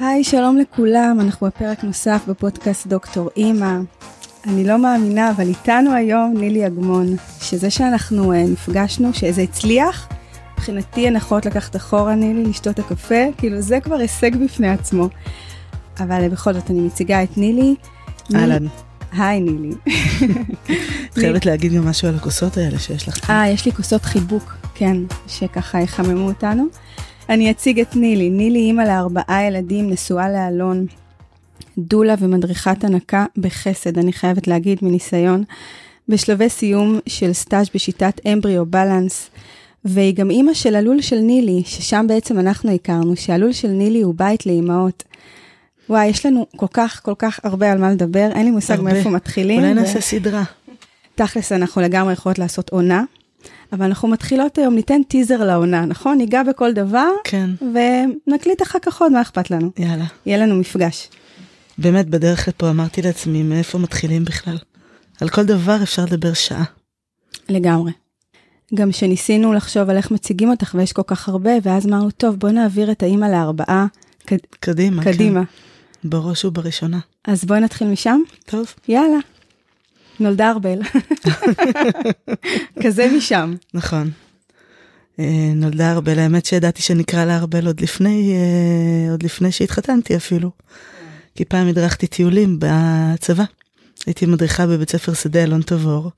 היי, שלום לכולם, אנחנו בפרק נוסף בפודקאסט דוקטור אימא. אני לא מאמינה, אבל איתנו היום נילי אגמון, שזה שאנחנו uh, נפגשנו, שזה הצליח, מבחינתי יכולות לקחת אחורה נילי, לשתות הקפה, כאילו זה כבר הישג בפני עצמו. אבל uh, בכל זאת אני מציגה את נילי. אהלן. היי נילי. את חייבת להגיד גם משהו על הכוסות האלה שיש לך. אה, יש לי כוסות חיבוק, כן, שככה יחממו אותנו. אני אציג את נילי. נילי אימא לארבעה ילדים, נשואה לאלון, דולה ומדריכת הנקה בחסד, אני חייבת להגיד מניסיון, בשלבי סיום של סטאז' בשיטת אמבריו בלנס, והיא גם אימא של הלול של נילי, ששם בעצם אנחנו הכרנו, שהלול של נילי הוא בית לאימהות. וואי, יש לנו כל כך כל כך הרבה על מה לדבר, אין לי מושג הרבה. מאיפה מתחילים. אולי ו- נעשה סדרה. תכלס, אנחנו לגמרי יכולות לעשות עונה, אבל אנחנו מתחילות היום, ניתן טיזר לעונה, נכון? ניגע בכל דבר, כן, ונקליט אחר כך עוד, מה אכפת לנו? יאללה. יהיה לנו מפגש. באמת, בדרך לפה אמרתי לעצמי, מאיפה מתחילים בכלל? על כל דבר אפשר לדבר שעה. לגמרי. גם שניסינו לחשוב על איך מציגים אותך, ויש כל כך הרבה, ואז אמרנו, טוב, בוא נעביר את האימא לארבעה ק- קדימה, קדימה. כן. בראש ובראשונה. אז בואי נתחיל משם? טוב, יאללה. נולדה ארבל. כזה משם. נכון. אה, נולדה ארבל, האמת שידעתי שנקרא לה ארבל עוד לפני, אה, עוד לפני שהתחתנתי אפילו. כי פעם הדרכתי טיולים בצבא. הייתי מדריכה בבית ספר שדה אלון תבור,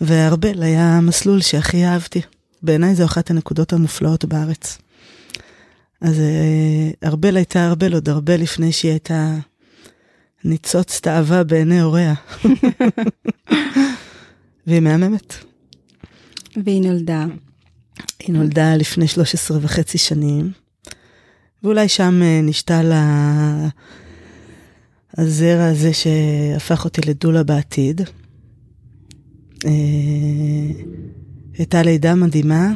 וארבל היה המסלול שהכי אהבתי. בעיניי זו אחת הנקודות המופלאות בארץ. אז אה, ארבל הייתה ארבל עוד הרבה לפני שהיא הייתה ניצוץ תאווה בעיני הוריה. והיא מהממת. והיא נולדה. היא נולדה לפני 13 וחצי שנים, ואולי שם אה, נשתל ה- הזרע הזה שהפך אותי לדולה בעתיד. אה, הייתה לידה מדהימה,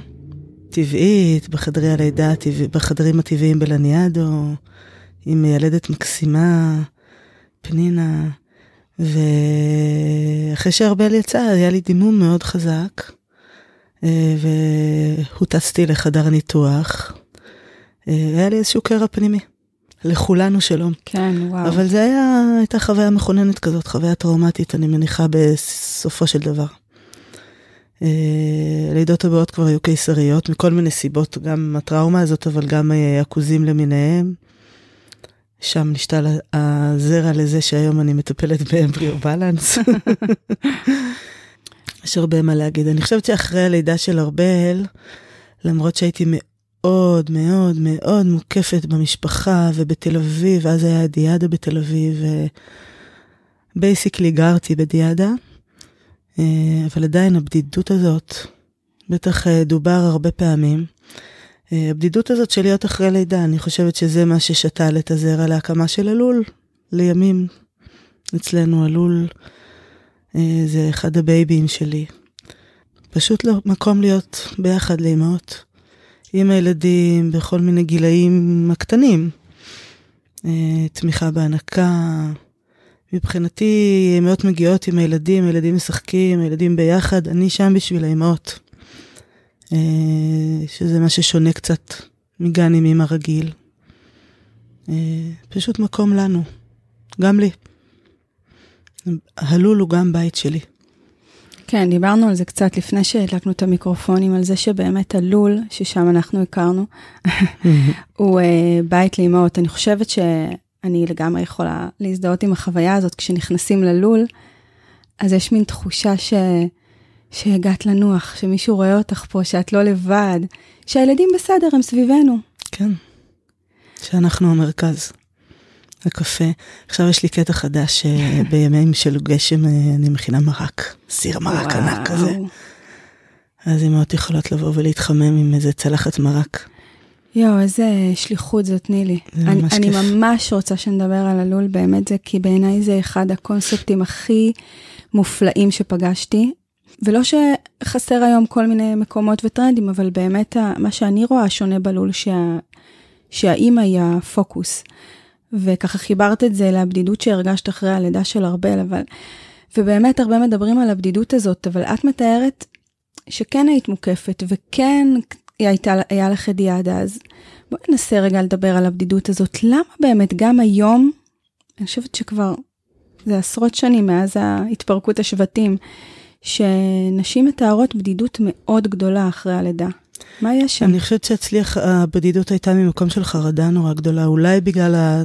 טבעית, בחדרי הלידה, בחדרים הטבעיים בלניאדו, עם מיילדת מקסימה, פנינה, ואחרי שארבל יצאה, היה לי דימום מאוד חזק. אה, והוטסתי לחדר ניתוח. אה, היה לי איזשהו קרע פנימי. לכולנו שלום. כן, וואו. אבל זה היה, הייתה חוויה מכוננת כזאת, חוויה טראומטית, אני מניחה, בסופו של דבר. אה, הלידות הבאות כבר היו קיסריות, מכל מיני סיבות, גם הטראומה הזאת, אבל גם עכוזים למיניהם. שם נשתל הזרע לזה שהיום אני מטפלת באמבריו בלנס. יש הרבה מה להגיד. אני חושבת שאחרי הלידה של ארבל, למרות שהייתי מאוד מאוד מאוד מוקפת במשפחה ובתל אביב, אז היה דיאדה בתל אביב, ו basically גרתי בדיאדה, אה, אבל עדיין הבדידות הזאת, בטח אה, דובר הרבה פעמים, הבדידות הזאת של להיות אחרי לידה, אני חושבת שזה מה ששתל את הזרע להקמה של הלול, לימים. אצלנו הלול אה, זה אחד הבייבים שלי. פשוט לא, מקום להיות ביחד לאמהות. עם הילדים בכל מיני גילאים הקטנים. אה, תמיכה בהנקה. מבחינתי, אמהות מגיעות עם הילדים, הילדים משחקים, הילדים ביחד, אני שם בשביל האמהות. אה, שזה מה ששונה קצת מגן עם אמא רגיל. אה, פשוט מקום לנו, גם לי. הלול הוא גם בית שלי. כן, דיברנו על זה קצת לפני שהדלקנו את המיקרופונים, על זה שבאמת הלול, ששם אנחנו הכרנו, הוא uh, בית לאמהות. אני חושבת שאני לגמרי יכולה להזדהות עם החוויה הזאת, כשנכנסים ללול, אז יש מין תחושה ש... שהגעת לנוח, שמישהו רואה אותך פה, שאת לא לבד, שהילדים בסדר, הם סביבנו. כן, שאנחנו המרכז. הקפה. עכשיו יש לי קטע חדש, אה, בימים של גשם אה, אני מכינה מרק, סיר מרק ענק כזה. אז אמהות יכולות לבוא ולהתחמם עם איזה צלחת מרק. יואו, איזה שליחות זאת, נילי. זה אני, ממש אני כיף. ממש רוצה שנדבר על הלול, באמת זה, כי בעיניי זה אחד הקונספטים הכי מופלאים שפגשתי. ולא שחסר היום כל מיני מקומות וטרנדים, אבל באמת מה שאני רואה שונה בלול, שה, שהאימא היא הפוקוס. וככה חיברת את זה לבדידות שהרגשת אחרי הלידה של ארבל, אבל... ובאמת הרבה מדברים על הבדידות הזאת, אבל את מתארת שכן היית מוקפת, וכן הייתה, היה לך את אז. בואי ננסה רגע לדבר על הבדידות הזאת. למה באמת גם היום, אני חושבת שכבר זה עשרות שנים מאז התפרקות השבטים, שנשים מתארות בדידות מאוד גדולה אחרי הלידה. מה יש שם? אני חושבת שאצלי הבדידות הייתה ממקום של חרדה נורא גדולה, אולי בגלל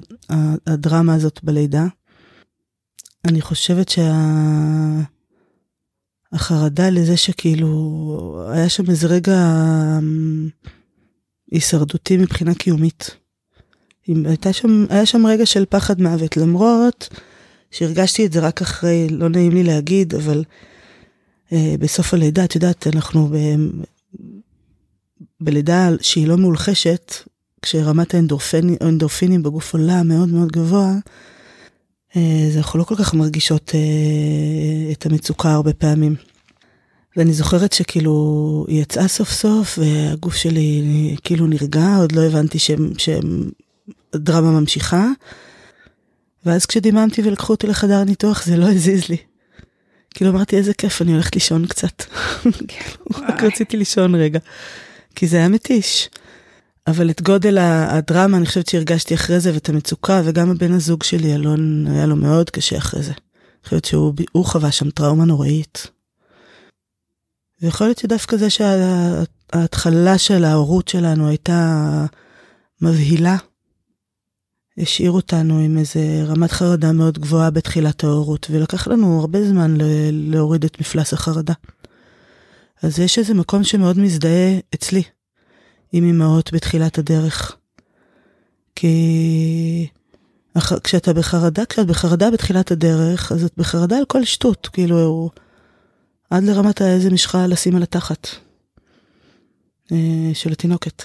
הדרמה הזאת בלידה. אני חושבת שהחרדה שה... לזה שכאילו היה שם איזה רגע אמ, הישרדותי מבחינה קיומית. הייתה שם, היה שם רגע של פחד מוות, למרות שהרגשתי את זה רק אחרי, לא נעים לי להגיד, אבל בסוף הלידה, את יודעת, אנחנו ב, בלידה שהיא לא מאולחשת, כשרמת האנדורפינים בגוף עולה מאוד מאוד גבוה, אה, אז אנחנו לא כל כך מרגישות אה, את המצוקה הרבה פעמים. ואני זוכרת שכאילו היא יצאה סוף סוף והגוף שלי כאילו נרגע, עוד לא הבנתי שהדרמה ממשיכה. ואז כשדיממתי ולקחו אותי לחדר ניתוח זה לא הזיז לי. כאילו אמרתי איזה כיף אני הולכת לישון קצת. כאילו, רק רציתי לישון רגע. כי זה היה מתיש. אבל את גודל הדרמה אני חושבת שהרגשתי אחרי זה ואת המצוקה וגם הבן הזוג שלי אלון היה לו מאוד קשה אחרי זה. אני חושבת שהוא חווה שם טראומה נוראית. ויכול להיות שדווקא זה שההתחלה של ההורות שלנו הייתה מבהילה. השאיר אותנו עם איזה רמת חרדה מאוד גבוהה בתחילת ההורות, ולקח לנו הרבה זמן להוריד את מפלס החרדה. אז יש איזה מקום שמאוד מזדהה אצלי עם אמהות בתחילת הדרך. כי כשאתה בחרדה, כשאת בחרדה בתחילת הדרך, אז את בחרדה על כל שטות, כאילו, עד לרמת איזה משחה לשים על התחת. אה, של התינוקת.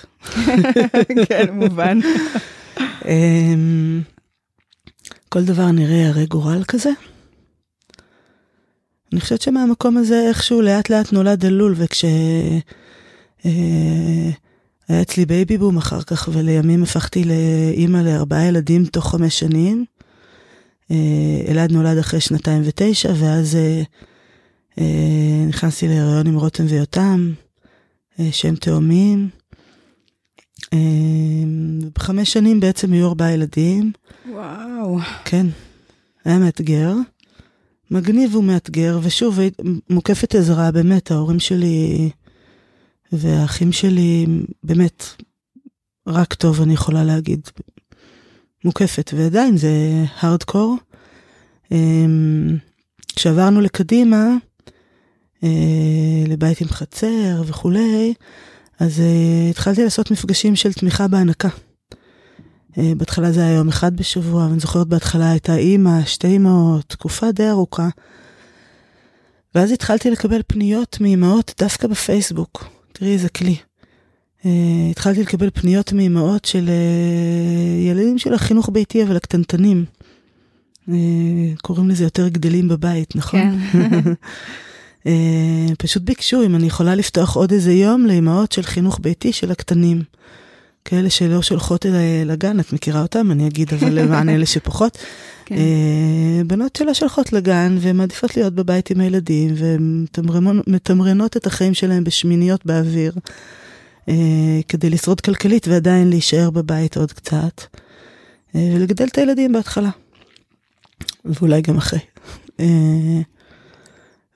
כן, מובן. אמ, כל דבר נראה הרה גורל כזה. אני חושבת שמהמקום הזה איכשהו לאט לאט נולד הלול, וכש... אה, היה אצלי baby boom אחר כך, ולימים הפכתי לאימא לארבעה ילדים תוך חמש שנים. אה, אלעד נולד אחרי שנתיים ותשע, ואז אה, נכנסתי להיריון עם רותם ויותם, שהם תאומים. בחמש שנים בעצם היו ארבעה ילדים. וואו. כן, היה מאתגר. מגניב ומאתגר, ושוב, מוקפת עזרה, באמת, ההורים שלי והאחים שלי, באמת, רק טוב, אני יכולה להגיד. מוקפת, ועדיין זה הארדקור. אמ, כשעברנו לקדימה, אה, לבית עם חצר וכולי, אז uh, התחלתי לעשות מפגשים של תמיכה בהנקה. Uh, בהתחלה זה היה יום אחד בשבוע, ואני זוכרת בהתחלה הייתה אימא, שתי אמהות, תקופה די ארוכה. ואז התחלתי לקבל פניות מאמהות דווקא בפייסבוק. תראי איזה כלי. Uh, התחלתי לקבל פניות מאמהות של uh, ילדים של החינוך ביתי, אבל הקטנטנים. Uh, קוראים לזה יותר גדלים בבית, נכון? כן. אה, פשוט ביקשו אם אני יכולה לפתוח עוד איזה יום לאימהות של חינוך ביתי של הקטנים. כאלה שלא שולחות אליי לגן, את מכירה אותם? אני אגיד, אבל למען אלה שפחות. כן. אה, בנות שלא שולחות לגן ומעדיפות להיות בבית עם הילדים ומתמרנות את החיים שלהם בשמיניות באוויר אה, כדי לשרוד כלכלית ועדיין להישאר בבית עוד קצת ולגדל את הילדים בהתחלה. ואולי גם אחרי.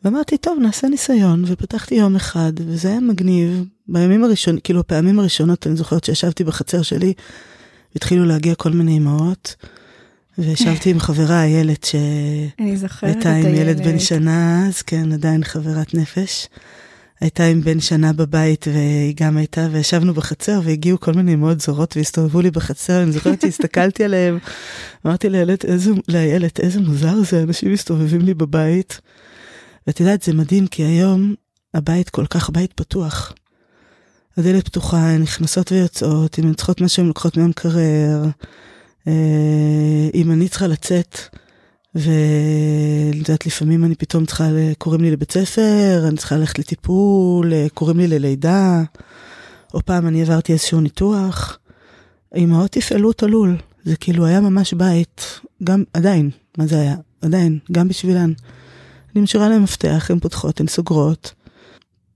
ואמרתי, טוב, נעשה ניסיון, ופתחתי יום אחד, וזה היה מגניב. בימים הראשונים, כאילו, הפעמים הראשונות, אני זוכרת שישבתי בחצר שלי, התחילו להגיע כל מיני אמהות, וישבתי עם חברה, איילת, שהייתה עם ילד בן שנה, אז כן, עדיין חברת נפש. הייתה עם בן שנה בבית, והיא גם הייתה, וישבנו בחצר, והגיעו כל מיני אמהות זרות, והסתובבו לי בחצר, אני זוכרת שהסתכלתי עליהם, אמרתי לאיילת, איזה, לאיילת, איזה מוזר זה, אנשים מסתובבים לי בבית. ואת יודעת, זה מדהים, כי היום הבית כל כך בית פתוח. הדלת פתוחה, הן נכנסות ויוצאות, אם הן צריכות משהו, הן לוקחות מהמקרר. אה, אם אני צריכה לצאת, ואת יודעת, לפעמים אני פתאום צריכה, קוראים לי לבית ספר, אני צריכה ללכת לטיפול, אה, קוראים לי ללידה, או פעם אני עברתי איזשהו ניתוח. אמהות תפעלו את הלול, זה כאילו היה ממש בית, גם עדיין, מה זה היה? עדיין, גם בשבילן. אני משאירה להם מפתח, הן פותחות, הן סוגרות.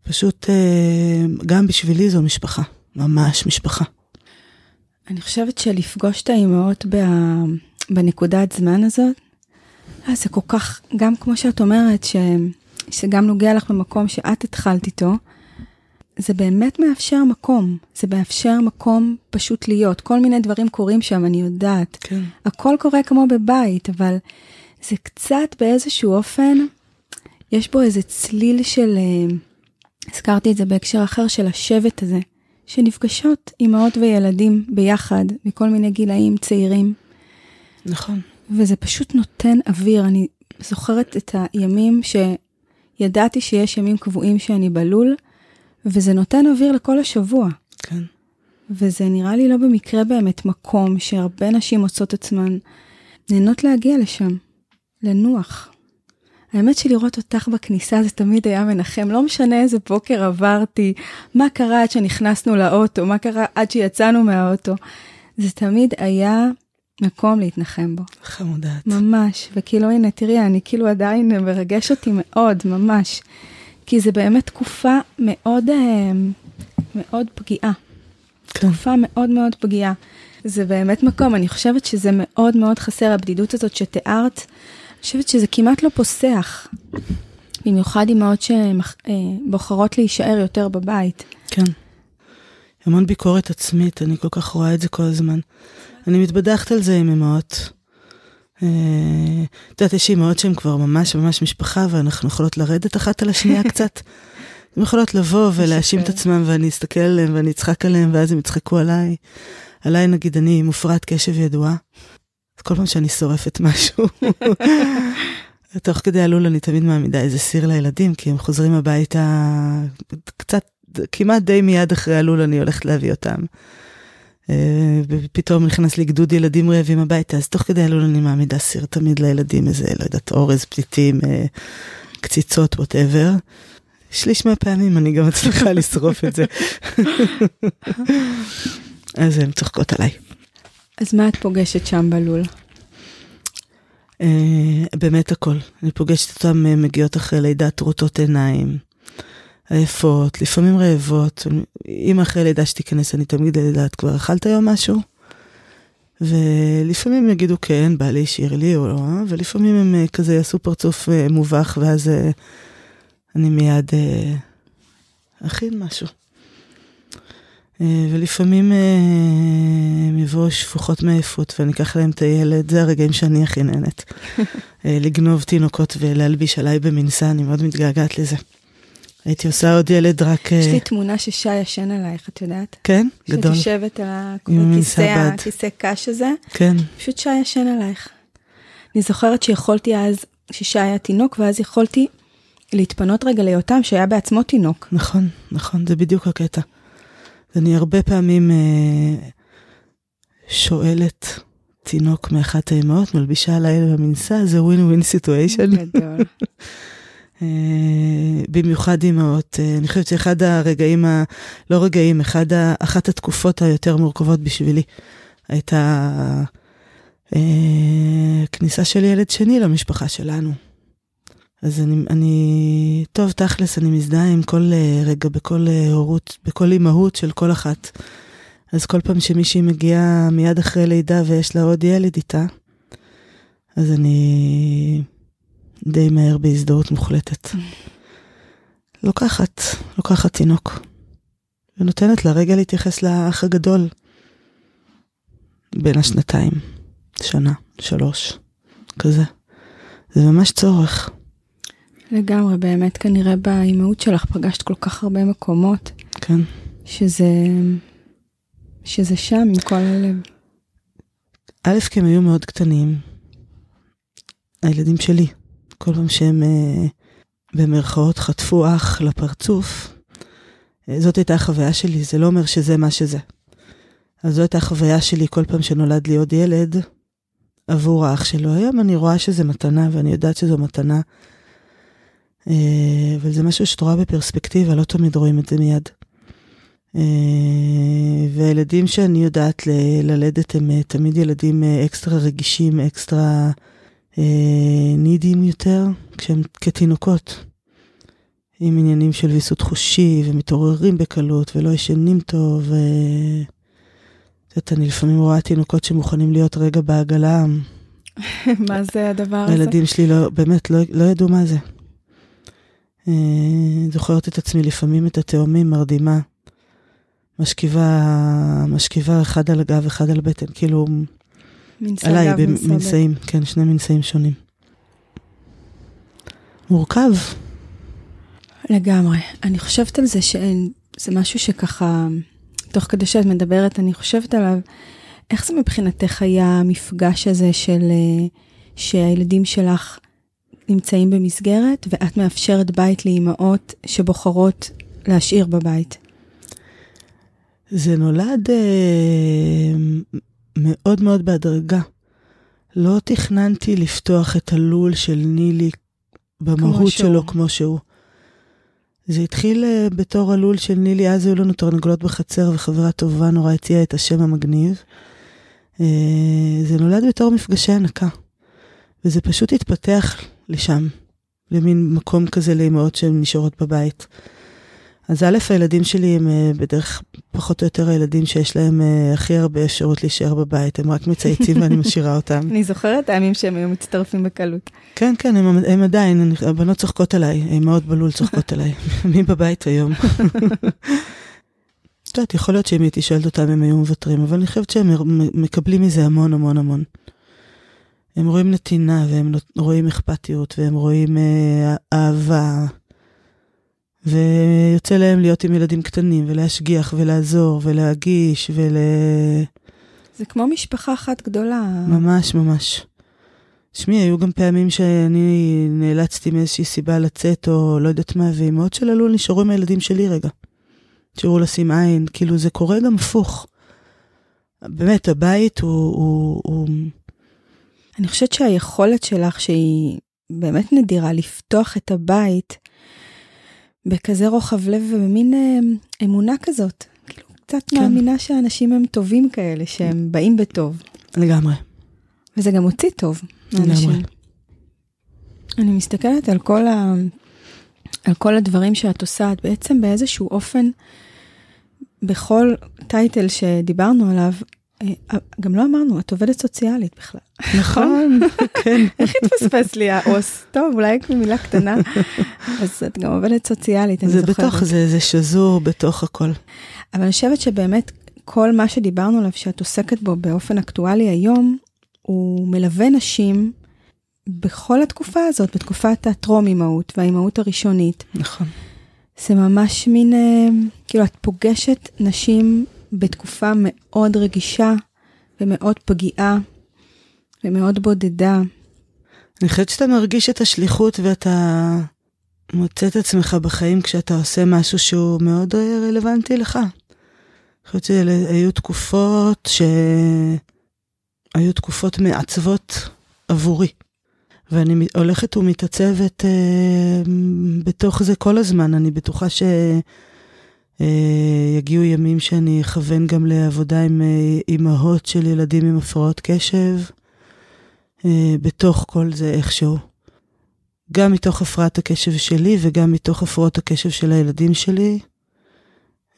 פשוט אה, גם בשבילי זו משפחה, ממש משפחה. אני חושבת שלפגוש את האימהות בנקודת זמן הזאת, אה, זה כל כך, גם כמו שאת אומרת, ש, שגם נוגע לך במקום שאת התחלת איתו, זה באמת מאפשר מקום, זה מאפשר מקום פשוט להיות. כל מיני דברים קורים שם, אני יודעת. כן. הכל קורה כמו בבית, אבל זה קצת באיזשהו אופן, יש בו איזה צליל של, אה, הזכרתי את זה בהקשר אחר, של השבט הזה, שנפגשות אימהות וילדים ביחד, מכל מיני גילאים צעירים. נכון. וזה פשוט נותן אוויר. אני זוכרת את הימים שידעתי שיש ימים קבועים שאני בלול, וזה נותן אוויר לכל השבוע. כן. וזה נראה לי לא במקרה באמת מקום שהרבה נשים מוצאות עצמן נהנות להגיע לשם, לנוח. האמת שלראות אותך בכניסה זה תמיד היה מנחם, לא משנה איזה בוקר עברתי, מה קרה עד שנכנסנו לאוטו, מה קרה עד שיצאנו מהאוטו. זה תמיד היה מקום להתנחם בו. חמודת. ממש, וכאילו הנה תראי, אני כאילו עדיין מרגש אותי מאוד, ממש. כי זה באמת תקופה מאוד, אה, מאוד פגיעה. כן. תקופה מאוד מאוד פגיעה. זה באמת מקום, אני חושבת שזה מאוד מאוד חסר, הבדידות הזאת שתיארת, אני חושבת שזה כמעט לא פוסח. במיוחד אימהות שבוחרות להישאר יותר בבית. כן. המון ביקורת עצמית, אני כל כך רואה את זה כל הזמן. אני מתבדחת על זה עם אמהות. אה, את יודעת, יש אמהות שהן כבר ממש ממש משפחה, ואנחנו יכולות לרדת אחת על השנייה קצת. הן יכולות לבוא ולהאשים את עצמן, ואני אסתכל עליהן ואני אצחק עליהן, ואז הם יצחקו עליי. עליי, נגיד, אני מופרעת קשב ידועה. אז כל פעם שאני שורפת משהו, תוך כדי הלול אני תמיד מעמידה איזה סיר לילדים, כי הם חוזרים הביתה קצת, כמעט די מיד אחרי הלול אני הולכת להביא אותם. אה, ופתאום נכנס לי גדוד ילדים רעבים הביתה, אז תוך כדי הלול אני מעמידה סיר תמיד לילדים, איזה, לא יודעת, אורז, פתיתים, אה, קציצות, ווטאבר. שליש מהפעמים אני גם מצליחה לשרוף את זה. אז הן צוחקות עליי. אז מה את פוגשת שם בלול? Uh, באמת הכל. אני פוגשת אותן uh, מגיעות אחרי לידה טרוטות עיניים, עייפות, לפעמים רעבות. אם אחרי לידה שתיכנס, אני תמיד יודעת, כבר אכלת היום משהו? ולפעמים יגידו כן, בא לי, השאיר לי או לא, ולפעמים הם uh, כזה יעשו פרצוף מובך, ואז אני מיד אכין משהו. אה, ולפעמים אה, הם יבואו שפוכות מעייפות ואני אקח להם את הילד, זה הרגעים שאני הכי נהנית. אה, לגנוב תינוקות ולהלביש עליי במנסה, אני מאוד מתגעגעת לזה. הייתי עושה עוד ילד רק... יש לי תמונה ששי ישן עלייך, את יודעת? כן? גדול. שאת יושבת על הכיסא קש הזה. כן. פשוט שי ישן עלייך. אני זוכרת שיכולתי אז, ששי היה תינוק, ואז יכולתי להתפנות רגע ליותם, שהיה בעצמו תינוק. נכון, נכון, זה בדיוק הקטע. אני הרבה פעמים אה, שואלת תינוק מאחת האמהות, מלבישה עליי במנסה, זה ווין ווין סיטואשן. גדול. במיוחד אימהות. אה, אני חושבת שאחד הרגעים, ה... לא רגעים, אחד ה... אחת התקופות היותר מורכבות בשבילי הייתה אה, כניסה של ילד שני למשפחה שלנו. אז אני, אני, טוב, תכלס, אני מזדהה עם כל uh, רגע, בכל uh, הורות, בכל אימהות של כל אחת. אז כל פעם שמישהי מגיעה מיד אחרי לידה ויש לה עוד ילד איתה, אז אני די מהר בהזדהות מוחלטת. לוקחת, לוקחת תינוק, ונותנת לה רגע להתייחס לאח הגדול. בין השנתיים, שנה, שלוש, כזה. זה ממש צורך. לגמרי, באמת כנראה באימהות שלך פגשת כל כך הרבה מקומות. כן. שזה, שזה שם עם כל הלב. א', כי הם היו מאוד קטנים. הילדים שלי, כל פעם שהם אה, במרכאות חטפו אח לפרצוף, אה, זאת הייתה החוויה שלי, זה לא אומר שזה מה שזה. אז זו הייתה החוויה שלי כל פעם שנולד לי עוד ילד עבור האח שלו. היום אני רואה שזה מתנה, ואני יודעת שזו מתנה אבל זה משהו שאת רואה בפרספקטיבה, לא תמיד רואים את זה מיד. אה, והילדים שאני יודעת ללדת הם אה, תמיד ילדים אקסטרה רגישים, אקסטרה נידים יותר, כשהם כתינוקות. עם עניינים של ויסות חושי, ומתעוררים בקלות, ולא ישנים טוב. ו... את יודעת, אני לפעמים רואה תינוקות שמוכנים להיות רגע בעגלה. מה זה הדבר הזה? הילדים שלי לא, באמת לא, לא ידעו מה זה. אה, זוכרת את עצמי לפעמים את התאומים מרדימה, משכיבה, משכיבה אחד על הגב, אחד על הבטן, כאילו, מנסה עליי, גב, מנסה בטן. במנסאים, כן, שני מנסאים שונים. מורכב. לגמרי. אני חושבת על זה שאין, זה משהו שככה, תוך כדי שאת מדברת, אני חושבת עליו, איך זה מבחינתך היה המפגש הזה של, אה, שהילדים שלך נמצאים במסגרת, ואת מאפשרת בית לאימהות שבוחרות להשאיר בבית? זה נולד אה, מאוד מאוד בהדרגה. לא תכננתי לפתוח את הלול של נילי במהות שהוא. שלו כמו שהוא. זה התחיל אה, בתור הלול של נילי, אז היו לנו תרנגולות בחצר וחברה טובה נורא הציעה את השם המגניב. אה, זה נולד בתור מפגשי הנקה, וזה פשוט התפתח לשם, למין מקום כזה לאמהות שהן נשארות בבית. אז א', הילדים שלי הם אה, בדרך פחות או יותר הילדים שיש להם אה, הכי הרבה אפשרות להישאר בבית, הם רק מצייצים ואני משאירה אותם. אני זוכרת הימים שהם היו מצטרפים בקלות. כן, כן, הם, הם עדיין, אני, הבנות צוחקות עליי, האמהות בלול צוחקות עליי. מי בבית היום? את יודעת, יכול להיות שאם הייתי שואלת אותם הם היו מוותרים, אבל אני חושבת שהם מקבלים מזה המון המון המון. הם רואים נתינה, והם רואים אכפתיות, והם רואים אה, אהבה, ויוצא להם להיות עם ילדים קטנים, ולהשגיח, ולעזור, ולהגיש, ול... זה כמו משפחה אחת גדולה. ממש ממש. תשמעי, היו גם פעמים שאני נאלצתי מאיזושהי סיבה לצאת, או לא יודעת מה, ואימהות של הלול נשארו עם הילדים שלי רגע. נשארו לשים עין, כאילו זה קורה גם הפוך. באמת, הבית הוא... הוא, הוא... אני חושבת שהיכולת שלך, שהיא באמת נדירה, לפתוח את הבית בכזה רוחב לב ובמין אה, אמונה כזאת. כאילו, קצת כן. מאמינה שאנשים הם טובים כאלה, שהם באים בטוב. לגמרי. וזה גם מוציא טוב. לגמרי. אני מסתכלת על כל, ה... על כל הדברים שאת עושה, את בעצם באיזשהו אופן, בכל טייטל שדיברנו עליו, גם לא אמרנו, את עובדת סוציאלית בכלל. נכון, כן. איך התפספס לי העו"ס? טוב, אולי מילה קטנה. אז את גם עובדת סוציאלית, אני זה זוכרת. בתוך זה, זה שזור בתוך הכל. אבל אני חושבת שבאמת כל מה שדיברנו עליו, שאת עוסקת בו באופן אקטואלי היום, הוא מלווה נשים בכל התקופה הזאת, בתקופת הטרום אימהות והאימהות הראשונית. נכון. זה ממש מין, אה, כאילו את פוגשת נשים בתקופה מאוד רגישה ומאוד פגיעה ומאוד בודדה. אני חושבת שאתה מרגיש את השליחות ואתה מוצא את עצמך בחיים כשאתה עושה משהו שהוא מאוד אה, רלוונטי לך. אני חושבת שהיו תקופות שהיו תקופות מעצבות עבורי. ואני הולכת ומתעצבת אה, בתוך זה כל הזמן. אני בטוחה שיגיעו ימים שאני אכוון גם לעבודה עם אה, אימהות של ילדים עם הפרעות קשב. אה, בתוך כל זה איכשהו. גם מתוך הפרעת הקשב שלי וגם מתוך הפרעות הקשב של הילדים שלי.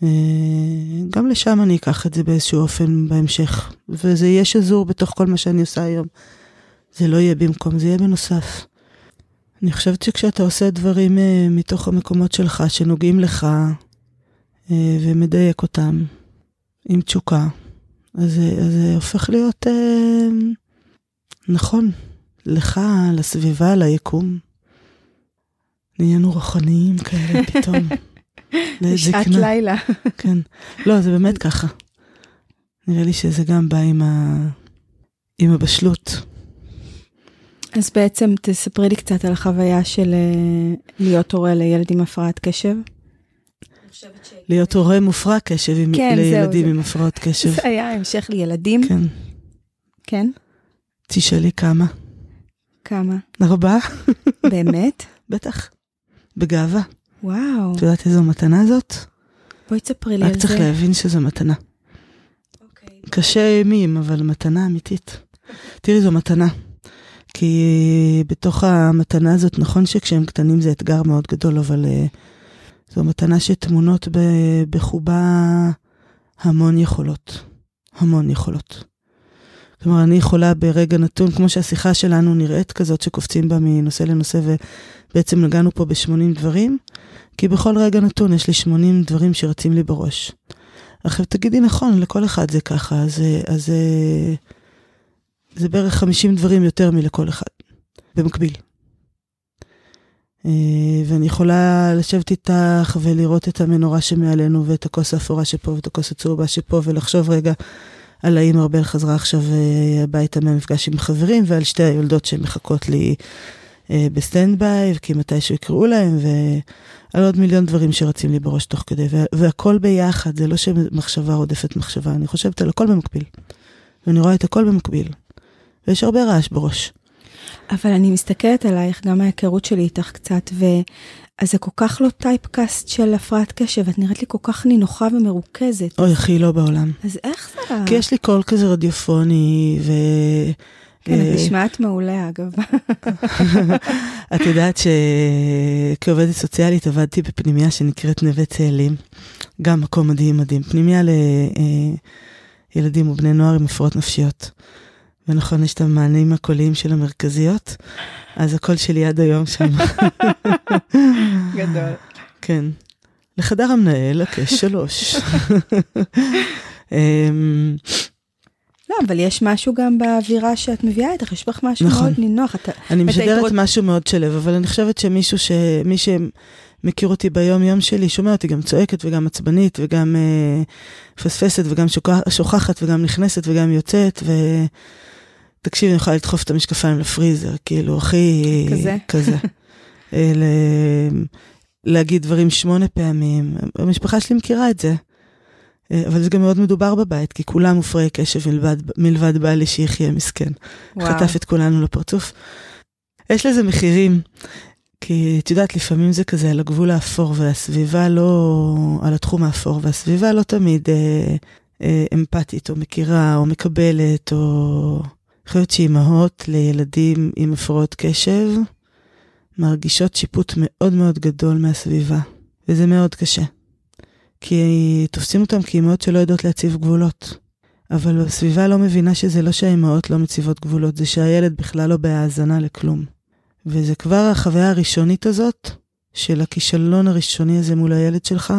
אה, גם לשם אני אקח את זה באיזשהו אופן בהמשך. וזה יהיה שזור בתוך כל מה שאני עושה היום. זה לא יהיה במקום, זה יהיה בנוסף. אני חושבת שכשאתה עושה דברים אה, מתוך המקומות שלך, שנוגעים לך, אה, ומדייק אותם, עם תשוקה, אז, זה- אז זה הופך להיות אה, נכון, לך, לסביבה, ליקום. נהיינו רוחניים כאלה פתאום. זקנה. לילה. כן. לא, זה באמת ככה. נראה לי שזה גם בא עם, ה... עם הבשלות. אז בעצם תספרי לי קצת על החוויה של אה, להיות הורה לילד עם הפרעת קשב. להיות הורה מופרע קשב עם... כן, זהו, לילדים זה. עם הפרעות קשב. זה היה המשך לילדים, כן. כן? תשאלי כמה. כמה? ארבעה? באמת? בטח. בגאווה. וואו, את יודעת איזו מתנה זאת? בואי תספרי לי על רק זה. צריך להבין שזו מתנה. אוקיי. קשה אימים, אבל מתנה אמיתית. תראי, זו מתנה. כי בתוך המתנה הזאת, נכון שכשהם קטנים זה אתגר מאוד גדול, אבל uh, זו מתנה שטמונות בחובה המון יכולות. המון יכולות. כלומר, אני יכולה ברגע נתון, כמו שהשיחה שלנו נראית כזאת, שקופצים בה מנושא לנושא, ובעצם נגענו פה ב-80 דברים, כי בכל רגע נתון יש לי 80 דברים שרצים לי בראש. עכשיו תגידי נכון, לכל אחד זה ככה, אז, אז זה בערך 50 דברים יותר מלכל אחד, במקביל. אה, ואני יכולה לשבת איתך ולראות את המנורה שמעלינו ואת הכוס האפורה שפה ואת הכוס הצהובה שפה ולחשוב רגע על האם ארבל חזרה עכשיו אה, הביתה מהמפגש עם חברים ועל שתי היולדות שמחכות לי אה, ב stand by, כי מתישהו יקראו להם, ועל עוד מיליון דברים שרצים לי בראש תוך כדי, והכל ביחד, זה לא שמחשבה רודפת מחשבה, אני חושבת על הכל במקביל. ואני רואה את הכל במקביל. ויש הרבה רעש בראש. אבל אני מסתכלת עלייך, גם מההיכרות שלי איתך קצת, ו... אז זה כל כך לא typecast של הפרעת קשב, את נראית לי כל כך נינוחה ומרוכזת. אוי, הכי לא בעולם. אז איך זה? כי יש לי קול כזה רדיופוני, ו... כן, את אה, נשמעת מעולה, אגב. את יודעת שכעובדת סוציאלית עבדתי בפנימייה שנקראת נווה צאלים. גם מקום מדהים מדהים. פנימייה לילדים אה, ובני נוער עם הפרעות נפשיות. ונכון, יש את המענים הקוליים של המרכזיות, אז הקול שלי עד היום שם. גדול. כן. לחדר המנהל, הקש שלוש. אמ, לא, אבל יש משהו גם באווירה שאת מביאה איתך, יש בך משהו נכון. מאוד נינוח. אתה, אני משדרת היתרות... משהו מאוד שלב, אבל אני חושבת שמישהו ש... מי שמכיר אותי ביום-יום שלי, שומע אותי גם צועקת וגם עצבנית וגם אה, וגם שוכחת וגם נכנסת וגם יוצאת, ו... תקשיב, אני יכולה לדחוף את המשקפיים לפריזר, כאילו, הכי... כזה? כזה. ל... להגיד דברים שמונה פעמים. המשפחה שלי מכירה את זה. אה, אבל זה גם מאוד מדובר בבית, כי כולם מופרעי קשב מלבד, מלבד בעלי שיחיה מסכן. וואו. חטף את כולנו לפרצוף. יש לזה מחירים, כי את יודעת, לפעמים זה כזה על הגבול האפור, והסביבה לא, על התחום האפור, והסביבה לא תמיד אה, אה, אמפתית, או מכירה, או מקבלת, או... להיות שאימהות לילדים עם הפרעות קשב מרגישות שיפוט מאוד מאוד גדול מהסביבה, וזה מאוד קשה. כי תופסים אותם כאימהות שלא יודעות להציב גבולות. אבל הסביבה לא מבינה שזה לא שהאימהות לא מציבות גבולות, זה שהילד בכלל לא בהאזנה לכלום. וזה כבר החוויה הראשונית הזאת, של הכישלון הראשוני הזה מול הילד שלך,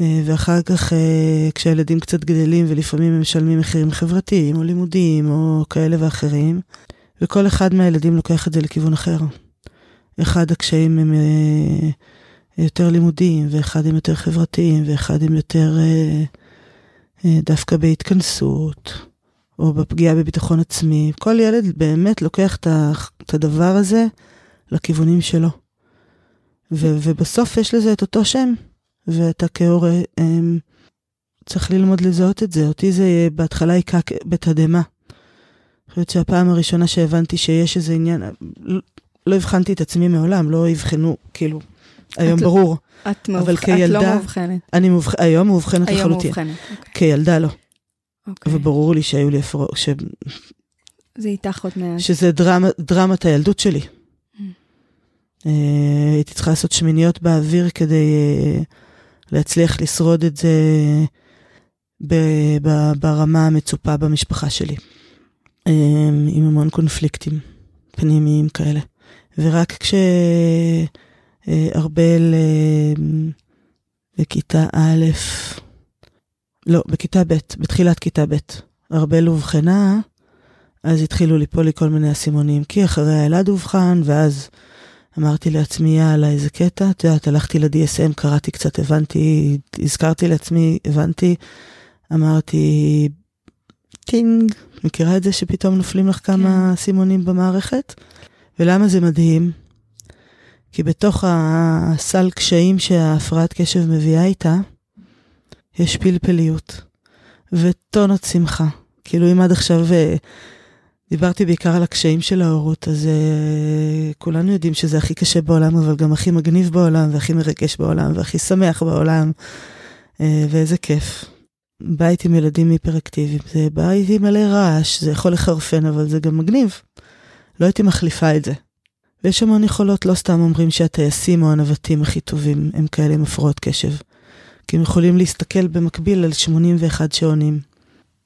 ואחר כך אה, כשהילדים קצת גדלים ולפעמים הם משלמים מחירים חברתיים או לימודיים או כאלה ואחרים, וכל אחד מהילדים לוקח את זה לכיוון אחר. אחד הקשיים הם אה, יותר לימודיים, ואחד עם יותר חברתיים, ואחד עם יותר אה, אה, דווקא בהתכנסות, או בפגיעה בביטחון עצמי. כל ילד באמת לוקח את הדבר הזה לכיוונים שלו. ו- ובסוף יש לזה את אותו שם, ואתה כהורה אה, צריך ללמוד לזהות את זה. אותי זה בהתחלה היכה בתדהמה. אני חושבת שהפעם הראשונה שהבנתי שיש איזה עניין, לא, לא הבחנתי את עצמי מעולם, לא אבחנו, כאילו, היום ברור. את, מאובח... אבל כילדה, את לא מאובחנת. אני מאובח... היום מאובחנת היום לחלוטין. היום מאובחנת, אוקיי. כילדה לא. אוקיי. וברור לי שהיו לי הפרעות, ש... זה איתך עוד מעט. שזה דרמה, דרמת הילדות שלי. Mm. Uh, הייתי צריכה לעשות שמיניות באוויר כדי uh, להצליח לשרוד את זה ב- ב- ברמה המצופה במשפחה שלי. Uh, עם המון קונפליקטים פנימיים כאלה. ורק כש... אה, אה, בכיתה א', לא, בכיתה ב', בתחילת כיתה ב', ארבל אובחנה, אז התחילו ליפול לי כל מיני אסימונים, כי אחרי אלעד אובחן, ואז אמרתי לעצמי, יאללה, איזה קטע, את יודעת, הלכתי ל-DSM, קראתי קצת, הבנתי, הזכרתי לעצמי, הבנתי, אמרתי, טינג, מכירה את זה שפתאום נופלים לך כמה כן. סימונים במערכת? ולמה זה מדהים? כי בתוך הסל קשיים שההפרעת קשב מביאה איתה, יש פלפליות וטונות שמחה. כאילו אם עד עכשיו אה, דיברתי בעיקר על הקשיים של ההורות, אז uh, כולנו יודעים שזה הכי קשה בעולם, אבל גם הכי מגניב בעולם, והכי מרגש בעולם, והכי שמח בעולם, uh, ואיזה כיף. בית עם ילדים היפראקטיביים, זה בית עם מלא רעש, זה יכול לחרפן, אבל זה גם מגניב. לא הייתי מחליפה את זה. ויש המון יכולות, לא סתם אומרים שהטייסים או הנווטים הכי טובים הם כאלה עם הפרעות קשב. כי הם יכולים להסתכל במקביל על 81 שעונים.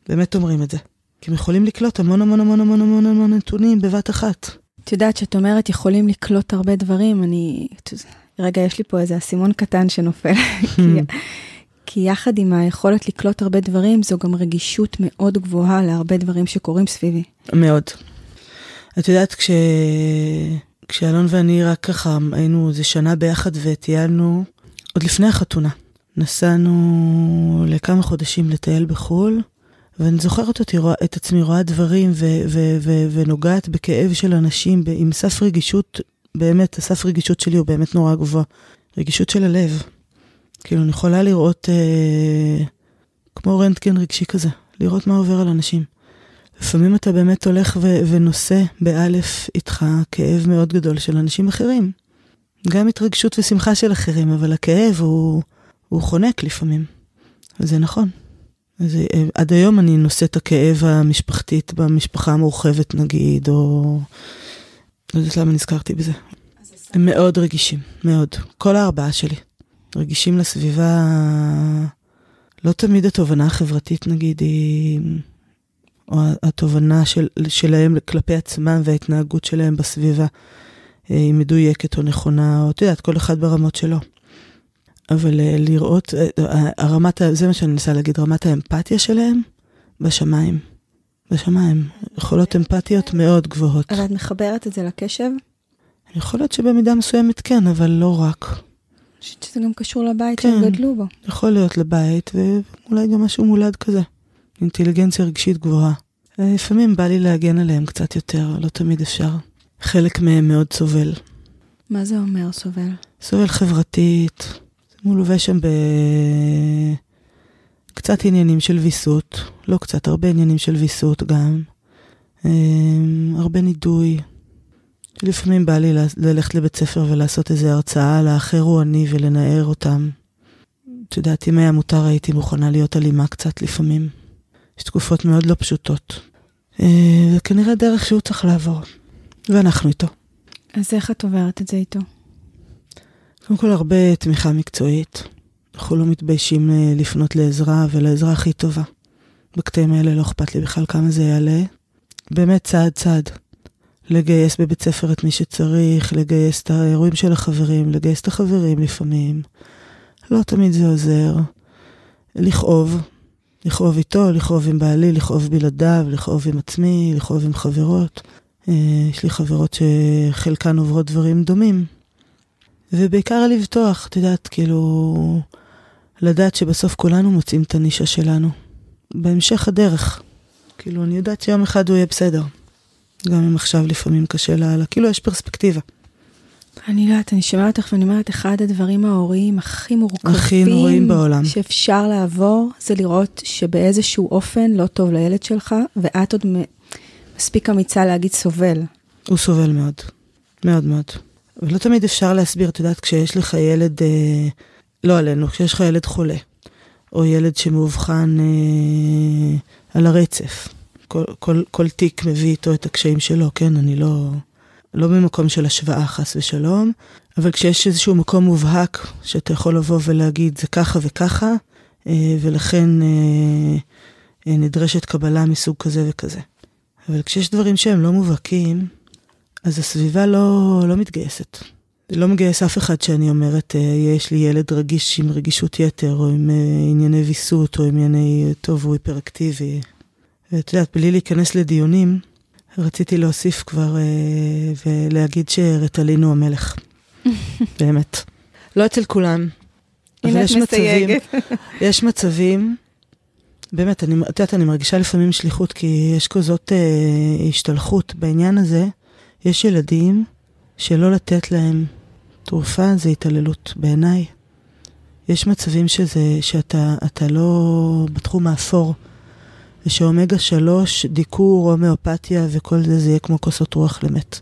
באמת אומרים את זה. כי הם יכולים לקלוט המון המון המון המון המון המון נתונים בבת אחת. את יודעת, שאת אומרת יכולים לקלוט הרבה דברים, אני... רגע, יש לי פה איזה אסימון קטן שנופל. כי, כי יחד עם היכולת לקלוט הרבה דברים, זו גם רגישות מאוד גבוהה להרבה דברים שקורים סביבי. מאוד. את יודעת, כש... כשאלון ואני רק ככה היינו איזה שנה ביחד וטיילנו, עוד לפני החתונה, נסענו לכמה חודשים לטייל בחו"ל, ואני זוכרת אותי, רואה, את עצמי רואה דברים ו- ו- ו- ונוגעת בכאב של אנשים עם סף רגישות, באמת, הסף רגישות שלי הוא באמת נורא גבוה. רגישות של הלב. כאילו, אני יכולה לראות אה, כמו רנטגן רגשי כזה, לראות מה עובר על אנשים. לפעמים אתה באמת הולך ו- ונושא באלף איתך כאב מאוד גדול של אנשים אחרים. גם התרגשות ושמחה של אחרים, אבל הכאב הוא, הוא חונק לפעמים. וזה נכון. אז אה, עד היום אני נושא את הכאב המשפחתית במשפחה המורחבת נגיד, או... לא יודעת למה נזכרתי בזה. הם מאוד רגישים, מאוד. כל הארבעה שלי. רגישים לסביבה, לא תמיד התובנה החברתית נגיד היא... או התובנה של, שלהם כלפי עצמם וההתנהגות שלהם בסביבה אה, היא מדויקת או נכונה, או את יודעת, כל אחד ברמות שלו. אבל אה, לראות, אה, הרמת, זה מה שאני מנסה להגיד, רמת האמפתיה שלהם בשמיים. בשמיים. יכולות אמפתיות מאוד גבוהות. אבל את מחברת את זה לקשב? יכול להיות שבמידה מסוימת כן, אבל לא רק. אני חושבת שזה גם קשור לבית כן, שהם גדלו בו. יכול להיות לבית, ואולי גם משהו מולד כזה. אינטליגנציה רגשית גבוהה. לפעמים בא לי להגן עליהם קצת יותר, לא תמיד אפשר. חלק מהם מאוד סובל. מה זה אומר סובל? סובל חברתית. לובש שם בקצת עניינים של ויסות, לא קצת, הרבה עניינים של ויסות גם. אמ, הרבה נידוי. לפעמים בא לי ללכת לבית ספר ולעשות איזו הרצאה על האחר הוא אני ולנער אותם. את יודעת, אם היה מותר הייתי מוכנה להיות אלימה קצת לפעמים. יש תקופות מאוד לא פשוטות. אה, זה כנראה דרך שהוא צריך לעבור, ואנחנו איתו. אז איך את עוברת את זה איתו? קודם כל הרבה תמיכה מקצועית. אנחנו לא מתביישים אה, לפנות לעזרה, ולעזרה הכי טובה. בקטעים האלה לא אכפת לי בכלל כמה זה יעלה. באמת צעד צעד. לגייס בבית ספר את מי שצריך, לגייס את האירועים של החברים, לגייס את החברים לפעמים. לא תמיד זה עוזר. לכאוב, לכאוב איתו, לכאוב עם בעלי, לכאוב בלעדיו, לכאוב עם עצמי, לכאוב עם חברות. אה, יש לי חברות שחלקן עוברות דברים דומים. ובעיקר לבטוח, את יודעת, כאילו, לדעת שבסוף כולנו מוצאים את הנישה שלנו. בהמשך הדרך. כאילו, אני יודעת שיום אחד הוא יהיה בסדר. גם אם עכשיו לפעמים קשה לאללה, כאילו יש פרספקטיבה. אני לא יודעת, אני שומעת אותך ואני אומרת, אחד הדברים ההוריים הכי מורכבים, הכי נוראים בעולם, שאפשר לעבור, זה לראות שבאיזשהו אופן לא טוב לילד שלך, ואת עוד מספיק אמיצה להגיד סובל. הוא סובל מאוד, מאוד מאוד. ולא תמיד אפשר להסביר, את יודעת, כשיש לך ילד, אה, לא עלינו, כשיש לך ילד חולה, או ילד שמאובחן אה, על הרצף, כל, כל, כל תיק מביא איתו את הקשיים שלו, כן? אני לא... לא במקום של השוואה חס ושלום, אבל כשיש איזשהו מקום מובהק שאתה יכול לבוא ולהגיד זה ככה וככה, אה, ולכן אה, אה, נדרשת קבלה מסוג כזה וכזה. אבל כשיש דברים שהם לא מובהקים, אז הסביבה לא, לא מתגייסת. לא מגייס אף אחד שאני אומרת, יש לי ילד רגיש עם רגישות יתר, או עם ענייני ויסות, או עם ענייני, טוב, הוא היפראקטיבי. ואת יודעת, בלי להיכנס לדיונים, רציתי להוסיף כבר אה, ולהגיד שרטלין הוא המלך. באמת. לא אצל כולם. אבל יש מצבים, יש מצבים, באמת, אני, את יודעת, אני מרגישה לפעמים שליחות, כי יש כזאת אה, השתלחות בעניין הזה. יש ילדים שלא לתת להם תרופה זה התעללות, בעיניי. יש מצבים שזה, שאתה לא בתחום האפור. ושאומגה 3, דיקור, הומאופתיה וכל זה, זה יהיה כמו כוסות רוח למת.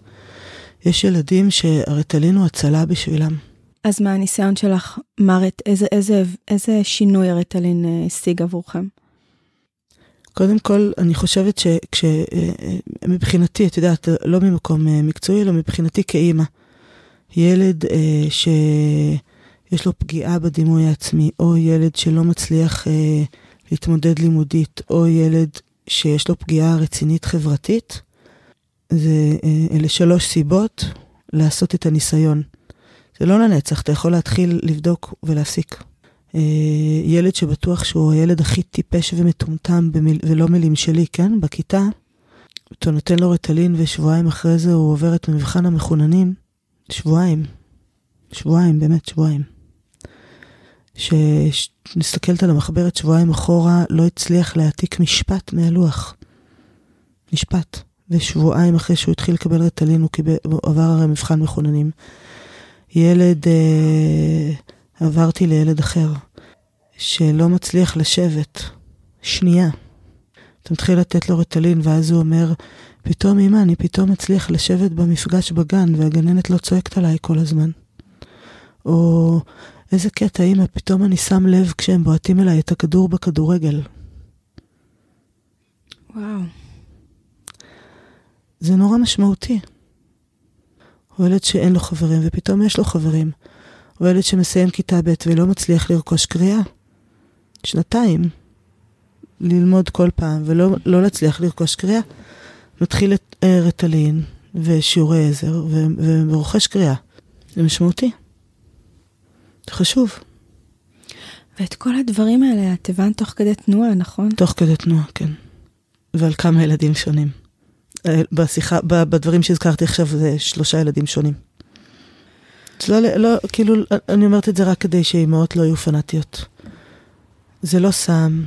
יש ילדים שהרטלין הוא הצלה בשבילם. אז מה הניסיון שלך, מרת, איזה, איזה, איזה שינוי הרטלין אה, השיג עבורכם? קודם כל, אני חושבת שמבחינתי, את יודעת, לא ממקום אה, מקצועי, אלא מבחינתי כאימא. ילד אה, שיש לו פגיעה בדימוי העצמי, או ילד שלא מצליח אה, להתמודד לימודית, או ילד שיש לו פגיעה רצינית חברתית, זה, אה, אלה שלוש סיבות לעשות את הניסיון. זה לא לנצח, אתה יכול להתחיל לבדוק ולהפסיק. אה, ילד שבטוח שהוא הילד הכי טיפש ומטומטם במיל, ולא מילים שלי, כן? בכיתה, אתה נותן לו רטלין ושבועיים אחרי זה הוא עובר את מבחן המחוננים. שבועיים. שבועיים, באמת שבועיים. שנסתכלת על המחברת שבועיים אחורה, לא הצליח להעתיק משפט מהלוח. משפט. ושבועיים אחרי שהוא התחיל לקבל רטלין, הוא, קיבל, הוא עבר הרי מבחן מחוננים. ילד, אה, עברתי לילד אחר, שלא מצליח לשבת. שנייה. אתה מתחיל לתת לו רטלין, ואז הוא אומר, פתאום אמא, אני פתאום מצליח לשבת במפגש בגן, והגננת לא צועקת עליי כל הזמן. או איזה קטע, אמא, פתאום אני שם לב כשהם בועטים אליי את הכדור בכדורגל. וואו. זה נורא משמעותי. הוא ילד שאין לו חברים, ופתאום יש לו חברים. הוא ילד שמסיים כיתה ב' ולא מצליח לרכוש קריאה. שנתיים. ללמוד כל פעם ולא לא להצליח לרכוש קריאה. מתחיל את אה, רטלין ושיעורי עזר ורוכש קריאה. זה משמעותי. זה חשוב. ואת כל הדברים האלה את הבנת תוך כדי תנועה, נכון? תוך כדי תנועה, כן. ועל כמה ילדים שונים. אה, בשיחה, בדברים שהזכרתי עכשיו זה שלושה ילדים שונים. לא, לא, כאילו, אני אומרת את זה רק כדי שאימהות לא יהיו פנאטיות. זה לא סם.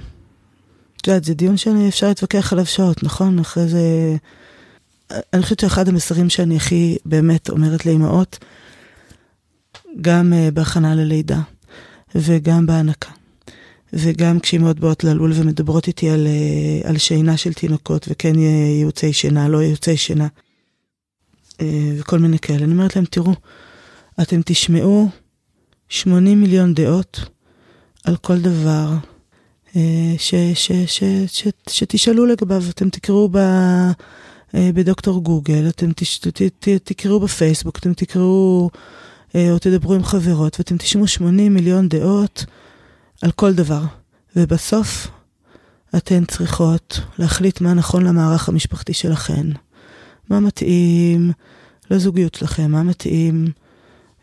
את יודעת, זה דיון שאפשר להתווכח עליו שעות, נכון? אחרי זה... אני חושבת שאחד המסרים שאני הכי באמת אומרת לאימהות, גם uh, בהכנה ללידה, וגם בהנקה, וגם כשאימהות באות ללול ומדברות איתי על, uh, על שינה של תינוקות, וכן ייעוצי שינה, לא ייעוצי שינה, uh, וכל מיני כאלה. אני אומרת להם, תראו, אתם תשמעו 80 מיליון דעות על כל דבר אה, ש, ש, ש, ש, שתשאלו לגביו, אתם תקראו ב, אה, בדוקטור גוגל, אתם תש, ת, ת, תקראו בפייסבוק, אתם תקראו אה, או תדברו עם חברות, ואתם תשמעו 80 מיליון דעות על כל דבר. ובסוף אתן צריכות להחליט מה נכון למערך המשפחתי שלכן, מה מתאים לזוגיות שלכם, מה מתאים